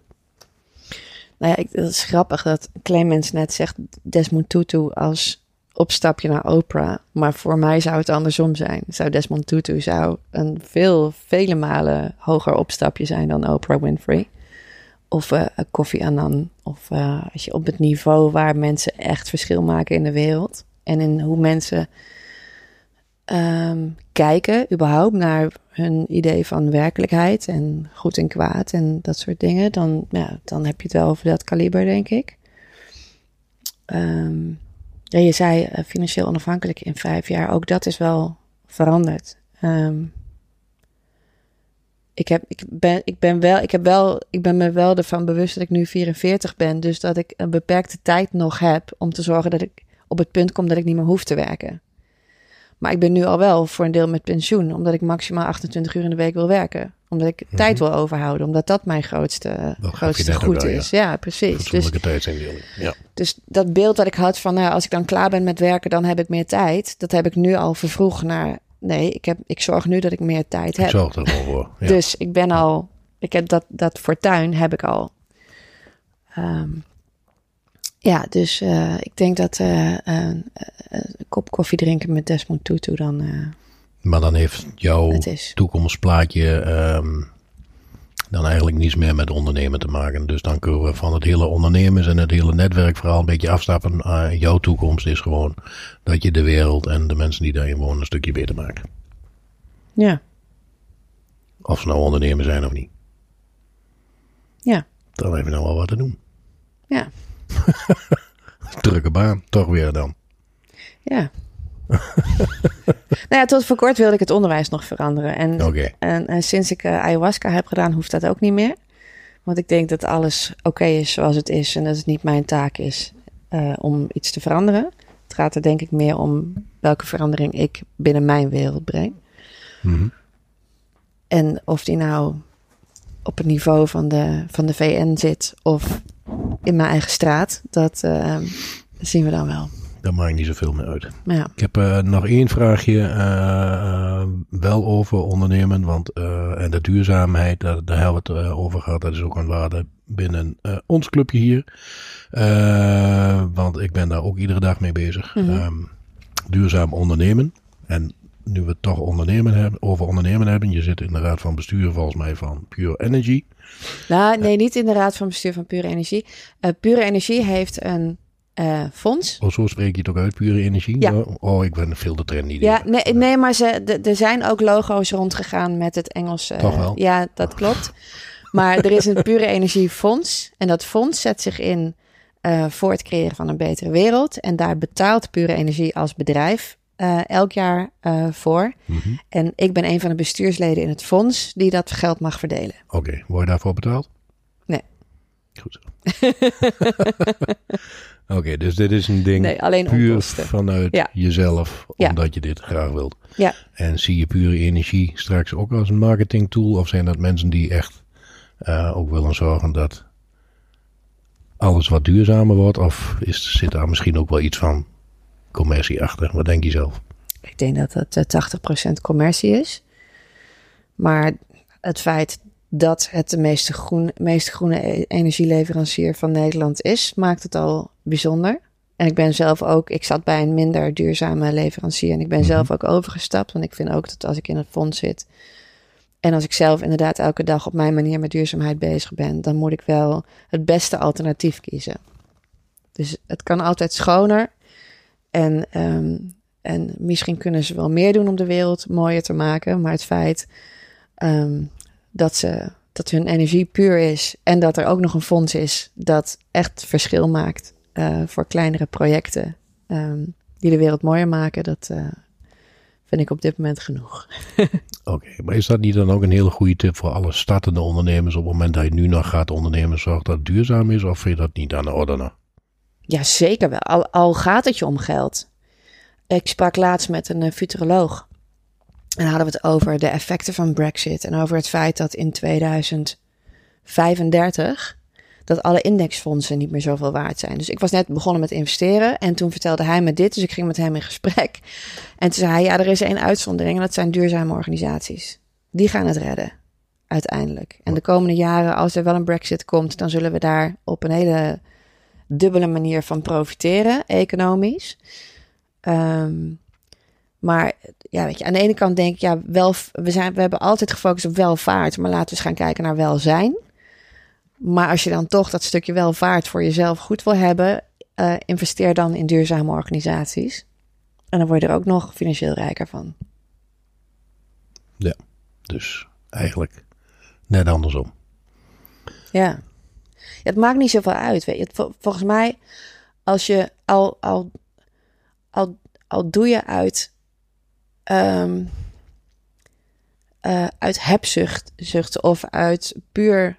B: Nou ja, ik, dat is grappig dat Clemens net zegt Desmond Tutu als opstapje naar Oprah. Maar voor mij zou het andersom zijn. Zou Desmond Tutu zou een veel, vele malen hoger opstapje zijn dan Oprah Winfrey. Of uh, Kofi Annan. Of uh, als je op het niveau waar mensen echt verschil maken in de wereld. En in hoe mensen um, kijken überhaupt naar hun idee van werkelijkheid. En goed en kwaad en dat soort dingen. Dan, ja, dan heb je het wel over dat kaliber, denk ik. Um, ja, je zei uh, financieel onafhankelijk in vijf jaar. Ook dat is wel veranderd. Um, ik, heb, ik, ben, ik, ben wel, ik, heb wel, ik ben me wel ervan bewust dat ik nu 44 ben. Dus dat ik een beperkte tijd nog heb om te zorgen dat ik op het punt kom dat ik niet meer hoef te werken. Maar ik ben nu al wel voor een deel met pensioen, omdat ik maximaal 28 uur in de week wil werken. Omdat ik mm -hmm. tijd wil overhouden, omdat dat mijn grootste,
A: dat
B: grootste goed
A: wel,
B: is. Ja, ja precies.
A: Dus, ja.
B: dus dat beeld dat ik had van, nou, als ik dan klaar ben met werken, dan heb ik meer tijd. Dat heb ik nu al vervroegd naar, nee, ik, heb, ik zorg nu dat ik meer tijd heb.
A: Ik zorg er wel voor.
B: Ja. Dus ik ben al, ik heb dat, dat fortuin heb ik al. Um, ja, dus uh, ik denk dat uh, uh, een kop koffie drinken met Desmond Tutu dan. uh,
A: maar dan heeft jouw toekomstplaatje um, dan eigenlijk niets meer met ondernemen te maken. Dus dan kunnen we van het hele ondernemers en het hele netwerkverhaal een beetje afstappen. jouw toekomst is gewoon dat je de wereld en de mensen die daarin wonen een stukje beter maakt.
B: Ja.
A: Of ze nou ondernemer zijn of niet.
B: Ja.
A: Dan heb je nou wel wat te doen.
B: Ja.
A: Drukke baan, toch weer dan.
B: Ja. nou ja, tot voor kort wilde ik het onderwijs nog veranderen. En,
A: okay.
B: en, en, sinds ik uh, ayahuasca heb gedaan, hoeft dat ook niet meer. Want ik denk dat alles oké okay is zoals het is. En dat het niet mijn taak is uh, om iets te veranderen. Het gaat er denk ik meer om welke verandering ik binnen mijn wereld breng.
A: Mm -hmm.
B: En of die nou op het niveau van de, van de VN zit of in mijn eigen straat, dat uh, zien we dan wel.
A: Daar maakt niet zoveel meer uit.
B: Ja.
A: Ik heb uh, nog één vraagje uh, wel over ondernemen, want en de duurzaamheid, daar, daar hebben we het over gehad. Dat is ook een waarde binnen ons clubje hier. want ik ben daar ook iedere dag mee bezig.
B: Mhm.
A: Mm -hmm. um, duurzaam ondernemen. En nu we het toch ondernemen hebben, over ondernemen hebben. Je zit in de raad van bestuur volgens mij van Pure Energy.
B: Nou, nee, niet in de raad van bestuur van Pure Energie. Pure Energie heeft een eh, fonds.
A: Oh, zo spreek je het ook uit, pure energie?
B: Ja.
A: Oh, ik ben veel te trendy.
B: Ja, nee, nee maar ze, de- er zijn ook logo's rondgegaan met het Engelse.
A: Toch wel?
B: Ja, dat klopt. Maar er is een pure energiefonds. En dat fonds zet zich in eh, voor het creëren van een betere wereld. En daar betaalt pure energie als bedrijf eh, elk jaar eh, voor.
A: Mhm.
B: En ik ben een van de bestuursleden in het fonds die dat geld mag verdelen.
A: Oké, word je daarvoor betaald? Goed zo. Oké, dus dit is een ding
B: Nee, alleen
A: puur
B: onkosten.
A: vanuit
B: Ja.
A: jezelf,
B: Ja.
A: omdat je dit graag wilt.
B: Ja.
A: En zie je pure energie straks ook als een marketingtool? Of zijn dat mensen die echt eh, ook willen zorgen dat alles wat duurzamer wordt? Of is, zit daar misschien ook wel iets van commercie achter? Wat denk je zelf?
B: Ik denk dat het eh, 80% commercie is. Maar het feit dat het de meeste, groen, meest groene e- energieleverancier van Nederland is, maakt het al bijzonder. En ik ben zelf ook, ik zat bij een minder duurzame leverancier en ik ben
A: Mhm.
B: zelf ook overgestapt. Want ik vind ook dat als ik in het fonds zit en als ik zelf inderdaad elke dag op mijn manier met duurzaamheid bezig ben, dan moet ik wel het beste alternatief kiezen. Dus het kan altijd schoner. En, ehm, en misschien kunnen ze wel meer doen om de wereld mooier te maken. Maar het feit ehm, dat, ze, dat hun energie puur is en dat er ook nog een fonds is dat echt verschil maakt eh, voor kleinere projecten ehm, die de wereld mooier maken, dat eh, vind ik op dit moment genoeg.
A: Oké, maar is dat niet dan ook een hele goede tip voor alle startende ondernemers op het moment dat je nu nog gaat ondernemen, zorg dat het duurzaam is? Of vind je dat niet aan de orde?
B: Ja, zeker wel. Al, al gaat het je om geld. Ik sprak laatst met een eh, futuroloog. En hadden we het over de effecten van Brexit. En over het feit dat in 2035 dat alle indexfondsen niet meer zoveel waard zijn. Dus ik was net begonnen met investeren. En toen vertelde hij me dit. Dus ik ging met hem in gesprek. En toen zei hij, ja, er is één uitzondering. En dat zijn duurzame organisaties. Die gaan het redden. Uiteindelijk. En de komende jaren, als er wel een Brexit komt, dan zullen we daar op een hele dubbele manier van profiteren, economisch. Ehm, maar ja, weet je, aan de ene kant denk ik, ja, wel, we, zijn, we hebben altijd gefocust op welvaart, maar laten we eens gaan kijken naar welzijn. Maar als je dan toch dat stukje welvaart voor jezelf goed wil hebben, eh, investeer dan in duurzame organisaties. En dan word je er ook nog financieel rijker van.
A: Dus eigenlijk net andersom.
B: Ja. Ja, het maakt niet zoveel uit. Weet je. Vol- volgens mij, als je al, al, al, al doe je uit, ehm, eh, uit hebzucht zucht of uit puur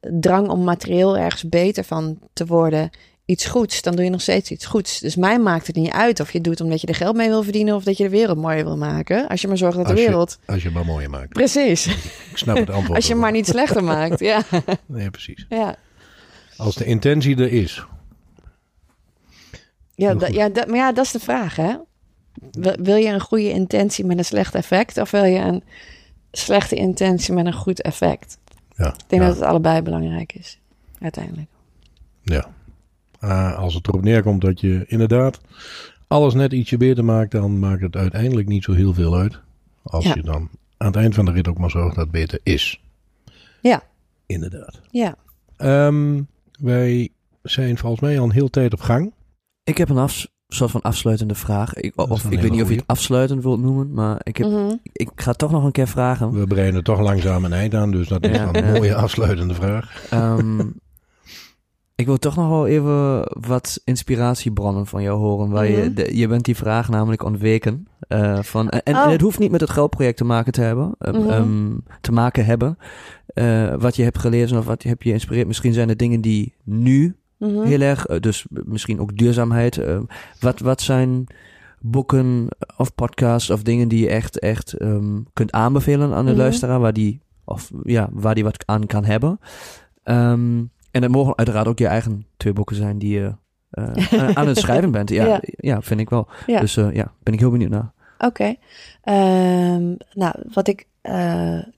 B: drang om materieel ergens beter van te worden, iets goeds, dan doe je nog steeds iets goeds. Dus mij maakt het niet uit of je het doet omdat je er geld mee wil verdienen of dat je de wereld mooier wil maken. Als je maar zorgt dat de
A: je-
B: wereld.
A: Als je maar mooier maakt.
B: Precies.
A: Ik snap het antwoord.
B: Als je maar niet slechter maakt. Ja.
A: Nee, precies.
B: ja.
A: Als de intentie er is.
B: Ja, ja, maar ja, dat is de vraag, hè? Wil, wil je een goede intentie met een slecht effect, of wil je een slechte intentie met een goed effect?
A: Ja,
B: Ik denk
A: ja,
B: dat het allebei belangrijk is, uiteindelijk.
A: ja. Ah, als het erop neerkomt dat je inderdaad alles net ietsje beter maakt, dan maakt het uiteindelijk niet zo heel veel uit. Als
B: Ja.
A: je dan aan het eind van de rit ook maar zorgt dat het beter is.
B: Ja.
A: Inderdaad.
B: Ja,
A: Ehm, wij zijn volgens mij al een heel tijd op gang.
D: Ik heb een afs- soort van afsluitende vraag. Ik, of ik weet niet of je het afsluitend wilt noemen, maar ik, heb,
B: Mhm.
D: ik ga toch nog een keer vragen.
A: We breiden er toch langzaam een eind aan, dus dat is
D: Ja,
A: een
D: ja.
A: mooie afsluitende vraag.
D: Ehm, ik wil toch nog wel even wat inspiratiebronnen van jou horen. Waar je,
B: Mhm.
D: de- je bent die vraag namelijk ontweken. eh, van, en, en
B: Oh.
D: het hoeft niet met het geldproject te maken te hebben. eh,
B: Mhm.
D: ehm, te maken hebben. Eh, wat je hebt gelezen of wat je hebt je geïnspireerd. Misschien zijn er dingen die nu
B: Mhm.
D: heel erg, eh, dus misschien ook duurzaamheid. eh, wat, wat zijn boeken of podcasts of dingen die je echt, echt ehm, kunt aanbevelen aan de
B: Mhm.
D: luisteraar, waar die, of, ja, waar die wat aan kan hebben? Ehm, en het mogen uiteraard ook je eigen twee boeken zijn die je eh, aan het schrijven bent. Ja, ja.
B: Ja.
D: vind ik wel.
B: Ja.
D: Dus eh, ja, ben ik heel benieuwd naar.
B: Oké. Ehm, nou, wat ik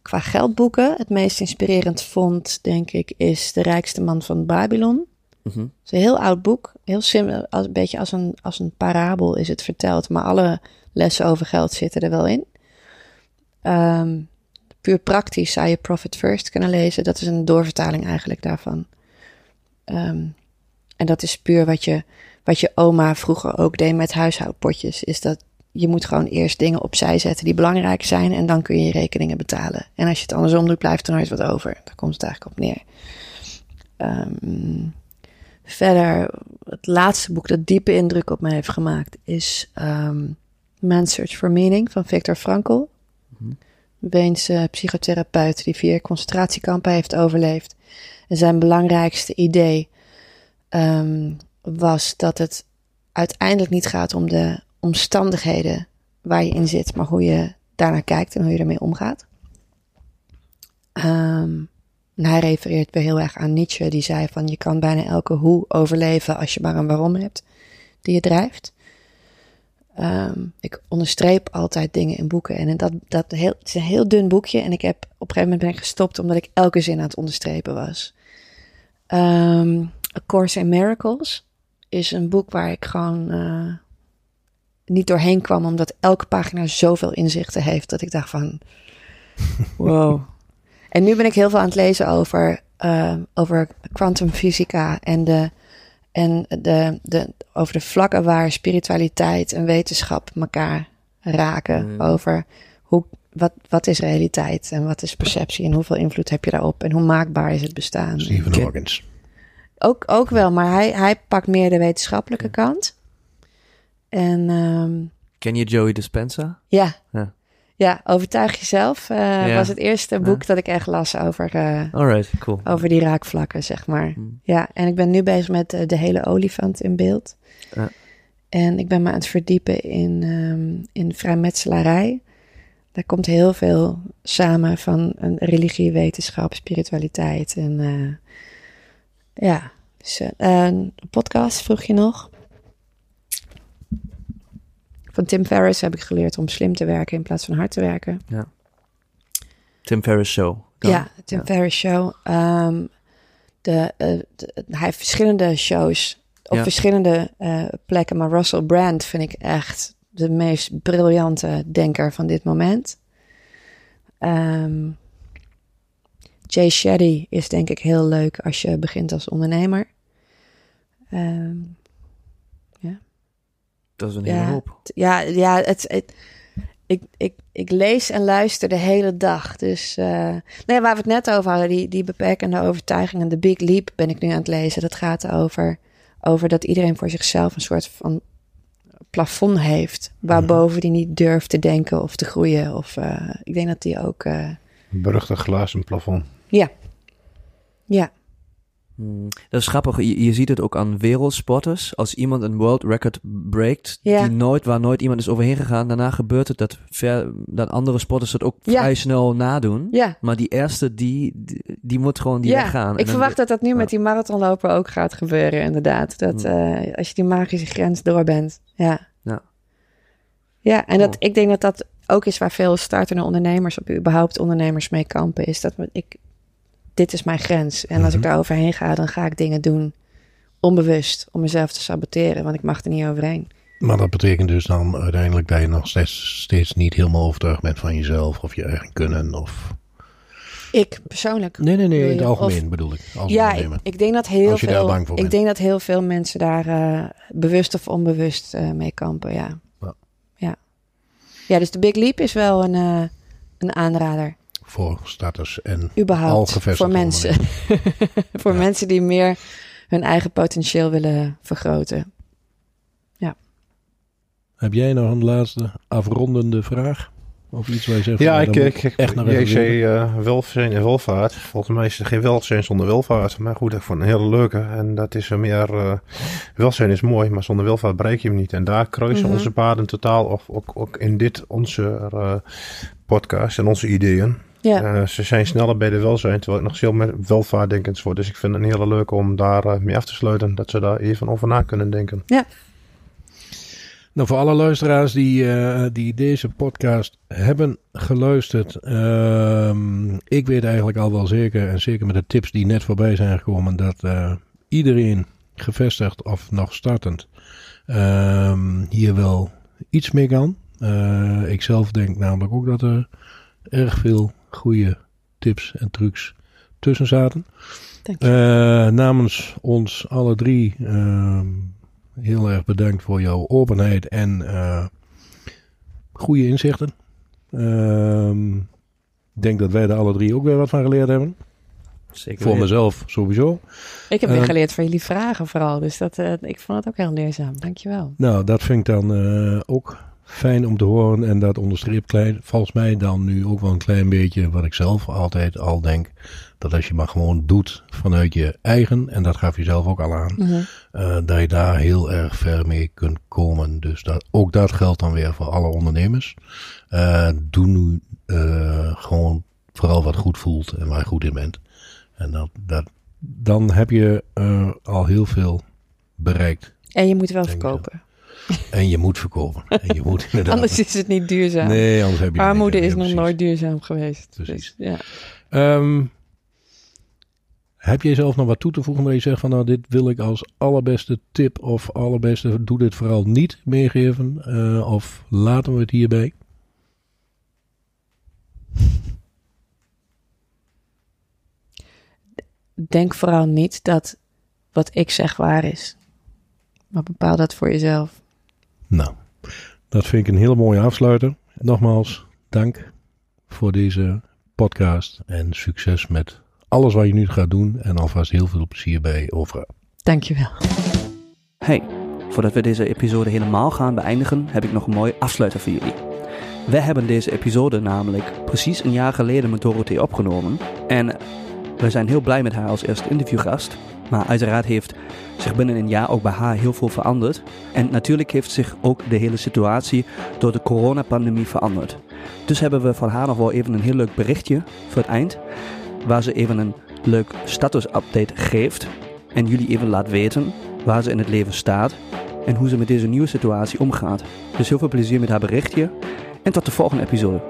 B: qua geldboeken het meest inspirerend vond, denk ik, is De Rijkste Man van Babylon.
D: Mhm.
B: Het is een heel oud boek. Heel simpel, als, een beetje als een, als een parabel is het verteld. Maar alle lessen over geld zitten er wel in. Ehm, puur praktisch zou je Profit First kunnen lezen. Dat is een doorvertaling eigenlijk daarvan. Ehm, en dat is puur wat je, wat je oma vroeger ook deed met huishoudpotjes. Is dat je moet gewoon eerst dingen opzij zetten die belangrijk zijn. En dan kun je je rekeningen betalen. En als je het andersom doet, blijft er nooit wat over. Daar komt het eigenlijk op neer. Ehm, verder, het laatste boek dat diepe indruk op me heeft gemaakt is Man's Search for Meaning van Viktor Frankl. Weense psychotherapeut die vier concentratiekampen heeft overleefd. En zijn belangrijkste idee ehm, was dat het uiteindelijk niet gaat om de omstandigheden waar je in zit, maar hoe je daarnaar kijkt en hoe je ermee omgaat. Ehm, en hij refereert weer heel erg aan Nietzsche, die zei van je kan bijna elke hoe overleven als je maar een waarom hebt die je drijft. Ehm, ik onderstreep altijd dingen in boeken. En dat, dat heel, het is een heel dun boekje. En ik heb op een gegeven moment ben ik gestopt omdat ik elke zin aan het onderstrepen was. Ehm, A Course in Miracles is een boek waar ik gewoon uh, niet doorheen kwam, omdat elke pagina zoveel inzichten heeft dat ik dacht van, wow. En nu ben ik heel veel aan het lezen over, uh, over kwantumfysica en de en de, de, over de vlakken waar spiritualiteit en wetenschap elkaar raken.
D: Mm.
B: Over hoe, wat, wat is realiteit en wat is perceptie en hoeveel invloed heb je daarop en hoe maakbaar is het bestaan.
A: Stephen Hawkins.
B: Ook, ook wel, maar hij, hij pakt meer de wetenschappelijke kant. En ehm,
D: Ken je Joey Dispenza?
B: ja.
D: Ja.
B: Ja. Overtuig jezelf
D: Ja.
B: was het eerste boek dat ik echt las over, eh,
D: Alright, cool.
B: over die raakvlakken, zeg maar.
D: Hmm.
B: Ja, en ik ben nu bezig met eh, de hele olifant in beeld.
D: Ja.
B: En ik ben me aan het verdiepen in, ehm in vrijmetselarij. Daar komt heel veel samen van een religie, wetenschap, spiritualiteit. En ja, dus, een podcast vroeg je nog. Van Tim Ferriss heb ik geleerd om slim te werken in plaats van hard te werken.
D: Tim Ferriss Show.
B: Ja, Tim Ferriss Show. Ehm, de, eh, de- hij heeft verschillende shows op
D: Ja.
B: verschillende eh, plekken. Maar Russell Brand vind ik echt de meest briljante denker van dit moment. Ehm, Jay Shetty is denk ik heel leuk als je begint als ondernemer. Ehm,
D: Dat is een hele
B: ja,
D: hoop.
B: ja, ja het, het- ik, ik, ik lees en luister de hele dag. Dus eh, nee, waar we het net over hadden, die, die beperkende overtuigingen, de Big Leap ben ik nu aan het lezen. Dat gaat over, over dat iedereen voor zichzelf een soort van plafond heeft, waarboven die niet durft te denken of te groeien. Of eh, ik denk dat die ook, eh,
E: Beruchte glazen plafond.
B: ja, ja,
D: Hmm. Dat is grappig. Je, je ziet het ook aan wereldsporters. Als iemand een world record breakt,
B: Ja.
D: die nooit, waar nooit iemand is overheen gegaan, daarna gebeurt het dat, ver, dat andere sporters het ook
B: Ja.
D: vrij snel nadoen.
B: ja.
D: Maar die eerste, die, die, die moet gewoon die
B: ja.
D: En
B: ik
D: dan-
B: verwacht dat dat nu met die marathonloper ook gaat gebeuren, inderdaad. Dat
D: Hmm.
B: eh, als je die magische grens door bent. Ja.
D: Ja.
B: Ja, en dat,
D: Cool.
B: ik denk dat dat ook is waar veel startende ondernemers, of überhaupt ondernemers mee kampen, is dat ik, dit is mijn grens. En als ik
A: Mhm.
B: daar overheen ga, dan ga ik dingen doen onbewust om mezelf te saboteren, want ik mag er niet overheen.
A: Maar dat betekent dus dan uiteindelijk dat je nog steeds, steeds niet helemaal overtuigd bent van jezelf of je eigen kunnen. Of...
B: Ik persoonlijk.
A: Nee, nee, nee, in het algemeen bedoel ik. Als
B: Ja, ik, denk dat heel
A: Als je daar
B: veel.
A: bang voor
B: ik
A: bent.
B: denk dat heel veel mensen daar eh, bewust of onbewust eh, mee kampen. Ja.
A: Ja.
B: ja. Ja, dus de Big Leap is wel een, eh, een aanrader.
A: Voor starters en
B: Überhaupt voor mensen. voor
A: Ja.
B: mensen die meer hun eigen potentieel willen vergroten.
A: Heb jij nog een laatste afrondende vraag? Of iets waar je zegt...
E: Ja,
A: van,
E: ik, ik, ik
A: echt even
E: JC eh welzijn en welvaart. Volgens mij is er geen welzijn zonder welvaart. Maar goed, ik vond het een hele leuke. En dat is er meer... eh welzijn is mooi, maar zonder welvaart bereik je hem niet. En daar kruisen
B: Mhm.
E: onze paden totaal. Of ook, ook in dit, onze eh, podcast en onze ideeën.
B: Ja,
E: Eh, ze zijn sneller bij de welzijn, terwijl ik nog veel meer welvaartdenkend word. Dus ik vind het een hele leuke om daar eh, mee af te sluiten. Dat ze daar even over na kunnen denken.
A: Nou, voor alle luisteraars die, eh, die deze podcast hebben geluisterd. ehm, ik weet eigenlijk al wel zeker, en zeker met de tips die net voorbij zijn gekomen, dat eh, iedereen gevestigd of nog startend ehm, hier wel iets mee kan. Eh, ik zelf denk namelijk ook dat er erg veel goede tips en trucs tussen zaten. Eh, namens ons alle drie ehm, heel erg bedankt voor jouw openheid en eh, goede inzichten. Ehm, Ik denk dat wij er alle drie ook weer wat van geleerd hebben.
D: Zeker
A: Voor mezelf sowieso.
F: Ik heb weer
A: Eh,
F: geleerd van jullie vragen vooral. Dus dat, eh, ik vond het ook heel leerzaam. Dankjewel.
A: Nou, dat vind ik dan eh, ook fijn om te horen. En dat onderstreept klein, volgens mij dan nu ook wel een klein beetje wat ik zelf altijd al denk. Dat als je maar gewoon doet vanuit je eigen, en dat gaf je zelf ook al aan,
F: Mhm.
A: eh, dat je daar heel erg ver mee kunt komen. Dus dat, ook dat geldt dan weer voor alle ondernemers. Eh, doe nu eh, gewoon vooral wat goed voelt en waar je goed in bent. En dat, dat, dan heb je al heel veel bereikt.
F: En je moet wel verkopen.
A: En je moet verkopen. En je moet inderdaad.
F: Anders is het niet duurzaam.
A: Nee, anders heb je
F: Armoede is nog
A: precies.
F: nooit duurzaam geweest.
A: Precies.
F: Dus, ja.
A: Ehm, heb je zelf nog wat toe te voegen waar je zegt van nou dit wil ik als allerbeste tip of allerbeste doe dit vooral niet meegeven eh, of laten we het hierbij?
F: Denk vooral niet dat wat ik zeg waar is. Maar bepaal dat voor jezelf.
A: Nou, dat vind ik een hele mooie afsluiter. Nogmaals, dank voor deze podcast en succes met alles wat je nu gaat doen en alvast heel veel plezier bij over.
F: Dankjewel.
D: Hey, voordat we deze episode helemaal gaan beëindigen, heb ik nog een mooi afsluiter voor jullie. We hebben deze episode namelijk precies een jaar geleden met Dorothee opgenomen. En we zijn heel blij met haar als eerste interviewgast. Maar uiteraard heeft zich binnen een jaar ook bij haar heel veel veranderd. En natuurlijk heeft zich ook de hele situatie door de coronapandemie veranderd. Dus hebben we van haar nog wel even een heel leuk berichtje voor het eind. Waar ze even een leuk status-update geeft. En jullie even laat weten waar ze in het leven staat en hoe ze met deze nieuwe situatie omgaat. Dus heel veel plezier met haar berichtje en tot de volgende episode.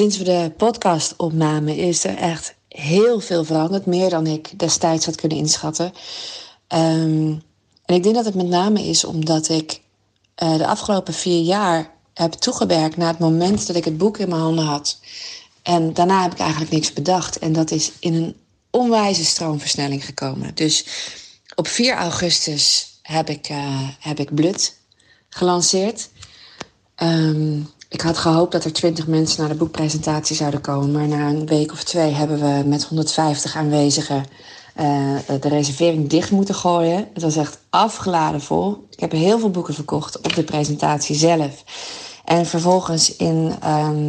B: Sinds we de podcast opnamen is er echt heel veel veranderd. Meer dan ik destijds had kunnen inschatten. Ehm, en ik denk dat het met name is omdat ik eh, de afgelopen vier jaar heb toegewerkt naar het moment dat ik het boek in mijn handen had. En daarna heb ik eigenlijk niks bedacht. En dat is in een onwijze stroomversnelling gekomen. Dus op 4 augustus heb ik, eh, heb ik Blood gelanceerd. Ehm, ik had gehoopt dat er 20 mensen naar de boekpresentatie zouden komen. Maar na een week of twee hebben we met 150 aanwezigen eh, de reservering dicht moeten gooien. Het was echt afgeladen vol. Ik heb heel veel boeken verkocht op de presentatie zelf. En vervolgens in ehm,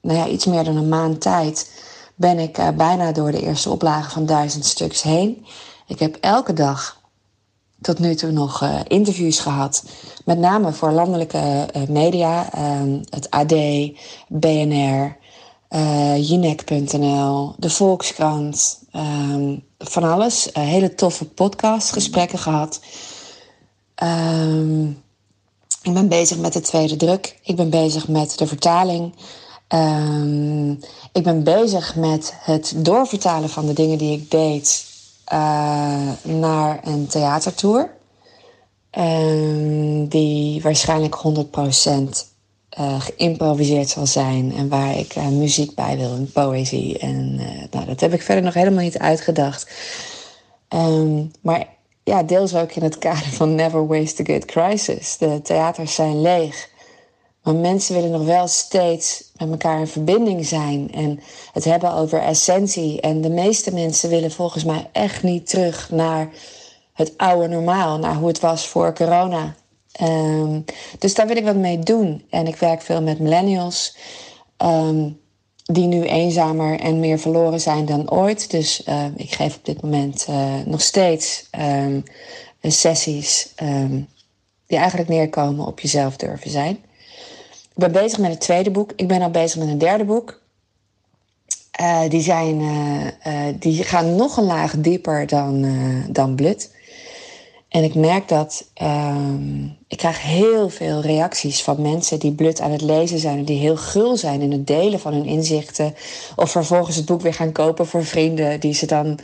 B: nou ja, iets meer dan een maand tijd ben ik eh, bijna door de eerste oplage van duizend stuks heen. Ik heb elke dag tot nu toe nog eh, interviews gehad. Met name voor landelijke eh, media. ehm, het AD, BNR, eh Jinek.nl, de Volkskrant. ehm, van alles. Hele toffe podcastgesprekken gehad. Ehm, ik ben bezig met de tweede druk. Ik ben bezig met de vertaling. Ik ben bezig met het doorvertalen van de dingen die ik deed eh, naar een theatertour. Die waarschijnlijk 100% eh geïmproviseerd zal zijn. En waar ik eh, muziek bij wil en poëzie. En nou, dat heb ik verder nog helemaal niet uitgedacht. Ehm, maar ja, deels ook in het kader van Never Waste a Good Crisis. De theaters zijn leeg. Maar mensen willen nog wel steeds met elkaar in verbinding zijn en het hebben over essentie. En de meeste mensen willen volgens mij echt niet terug naar het oude normaal, naar hoe het was voor corona. Ehm, dus daar wil ik wat mee doen. En ik werk veel met millennials, ehm, die nu eenzamer en meer verloren zijn dan ooit. Dus eh, ik geef op dit moment eh, nog steeds ehm, sessies ehm, die eigenlijk neerkomen op jezelf durven zijn. Ik ben bezig met het tweede boek. Ik ben al bezig met een derde boek. Eh, die, zijn, eh, eh, die gaan nog een laag dieper dan, dan Blood. En ik merk dat ehm, ik krijg heel veel reacties van mensen die Blood aan het lezen zijn en die heel gul zijn in het delen van hun inzichten. Of vervolgens het boek weer gaan kopen voor vrienden die ze dan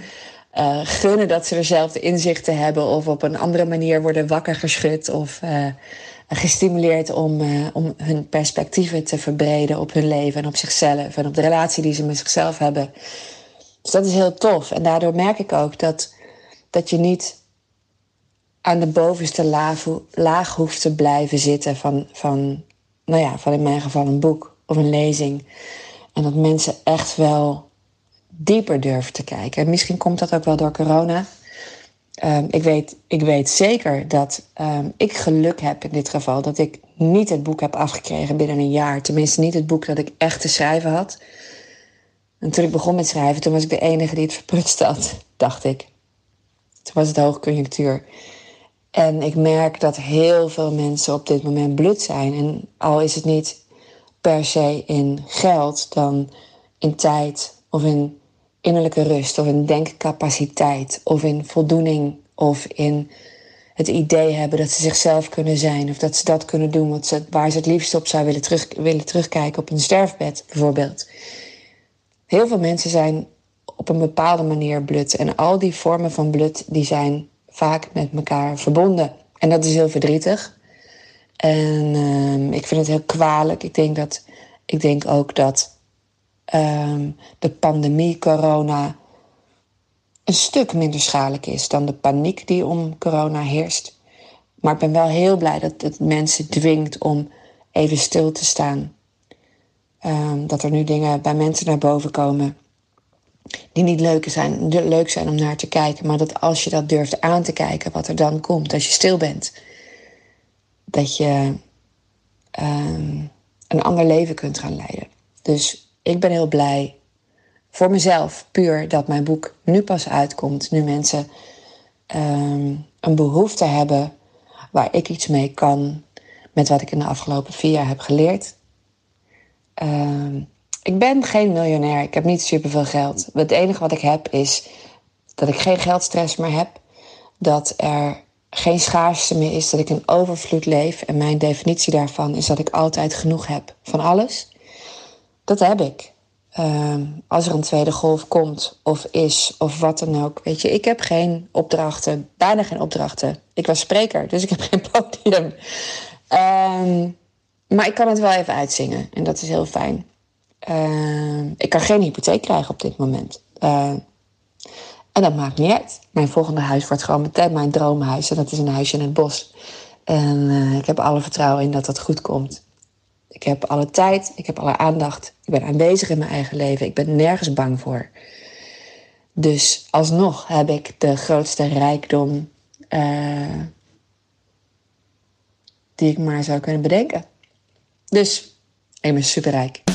B: gunnen dat ze dezelfde inzichten hebben of op een andere manier worden wakker geschud of gestimuleerd om, uh, om hun perspectieven te verbreden op hun leven en op zichzelf en op de relatie die ze met zichzelf hebben. Dus dat is heel tof. En daardoor merk ik ook dat, dat je niet aan de bovenste laag, laag hoeft te blijven zitten van, van, nou ja, van in mijn geval een boek of een lezing. En dat mensen echt wel dieper durven te kijken. En misschien komt dat ook wel door corona. Um, ik, weet, ik weet zeker dat um, ik geluk heb in dit geval. Dat ik niet het boek heb afgekregen binnen een jaar. Tenminste, niet het boek dat ik echt te schrijven had. En toen ik begon met schrijven, toen was ik de enige die het verprutst had, dacht ik. Toen was het hoogconjunctuur. En ik merk dat heel veel mensen op dit moment blut zijn. En al is het niet per se in geld, dan in tijd of in innerlijke rust of in denkcapaciteit of in voldoening of in het idee hebben dat ze zichzelf kunnen zijn of dat ze dat kunnen doen wat ze, waar ze het liefst op zou willen, terug, willen terugkijken op een sterfbed bijvoorbeeld. Heel veel mensen zijn op een bepaalde manier blut en al die vormen van blut die zijn vaak met elkaar verbonden. En dat is heel verdrietig. En uh, ik vind het heel kwalijk. Ik denk, dat, ik denk ook dat um, de pandemie, corona, een stuk minder schadelijk is dan de paniek die om corona heerst. Maar ik ben wel heel blij dat het mensen dwingt om even stil te staan. Um, dat er nu dingen bij mensen naar boven komen die niet leuk zijn, leuk zijn om naar te kijken. Maar dat als je dat durft aan te kijken, wat er dan komt, als je stil bent, dat je um, een ander leven kunt gaan leiden. Dus ik ben heel blij voor mezelf, puur dat mijn boek nu pas uitkomt. Nu mensen um, een behoefte hebben waar ik iets mee kan met wat ik in de afgelopen vier jaar heb geleerd. Um, ik ben geen miljonair, ik heb niet superveel geld. Het enige wat ik heb is dat ik geen geldstress meer heb. Dat er geen schaarste meer is, dat ik in overvloed leef. En mijn definitie daarvan is dat ik altijd genoeg heb van alles. Dat heb ik. Uh, als er een tweede golf komt of is of wat dan ook. Weet je, ik heb geen opdrachten, bijna geen opdrachten. Ik was spreker, dus ik heb geen podium. Um, maar ik kan het wel even uitzingen en dat is heel fijn. Uh, ik kan geen hypotheek krijgen op dit moment. En dat maakt niet uit. Mijn volgende huis wordt gewoon meteen mijn droomhuis. En dat is een huisje in het bos. En uh, ik heb alle vertrouwen in dat dat goed komt. Ik heb alle tijd, ik heb alle aandacht. Ik ben aanwezig in mijn eigen leven. Ik ben nergens bang voor. Dus alsnog heb ik de grootste rijkdom uh, die ik maar zou kunnen bedenken. Dus ik ben superrijk.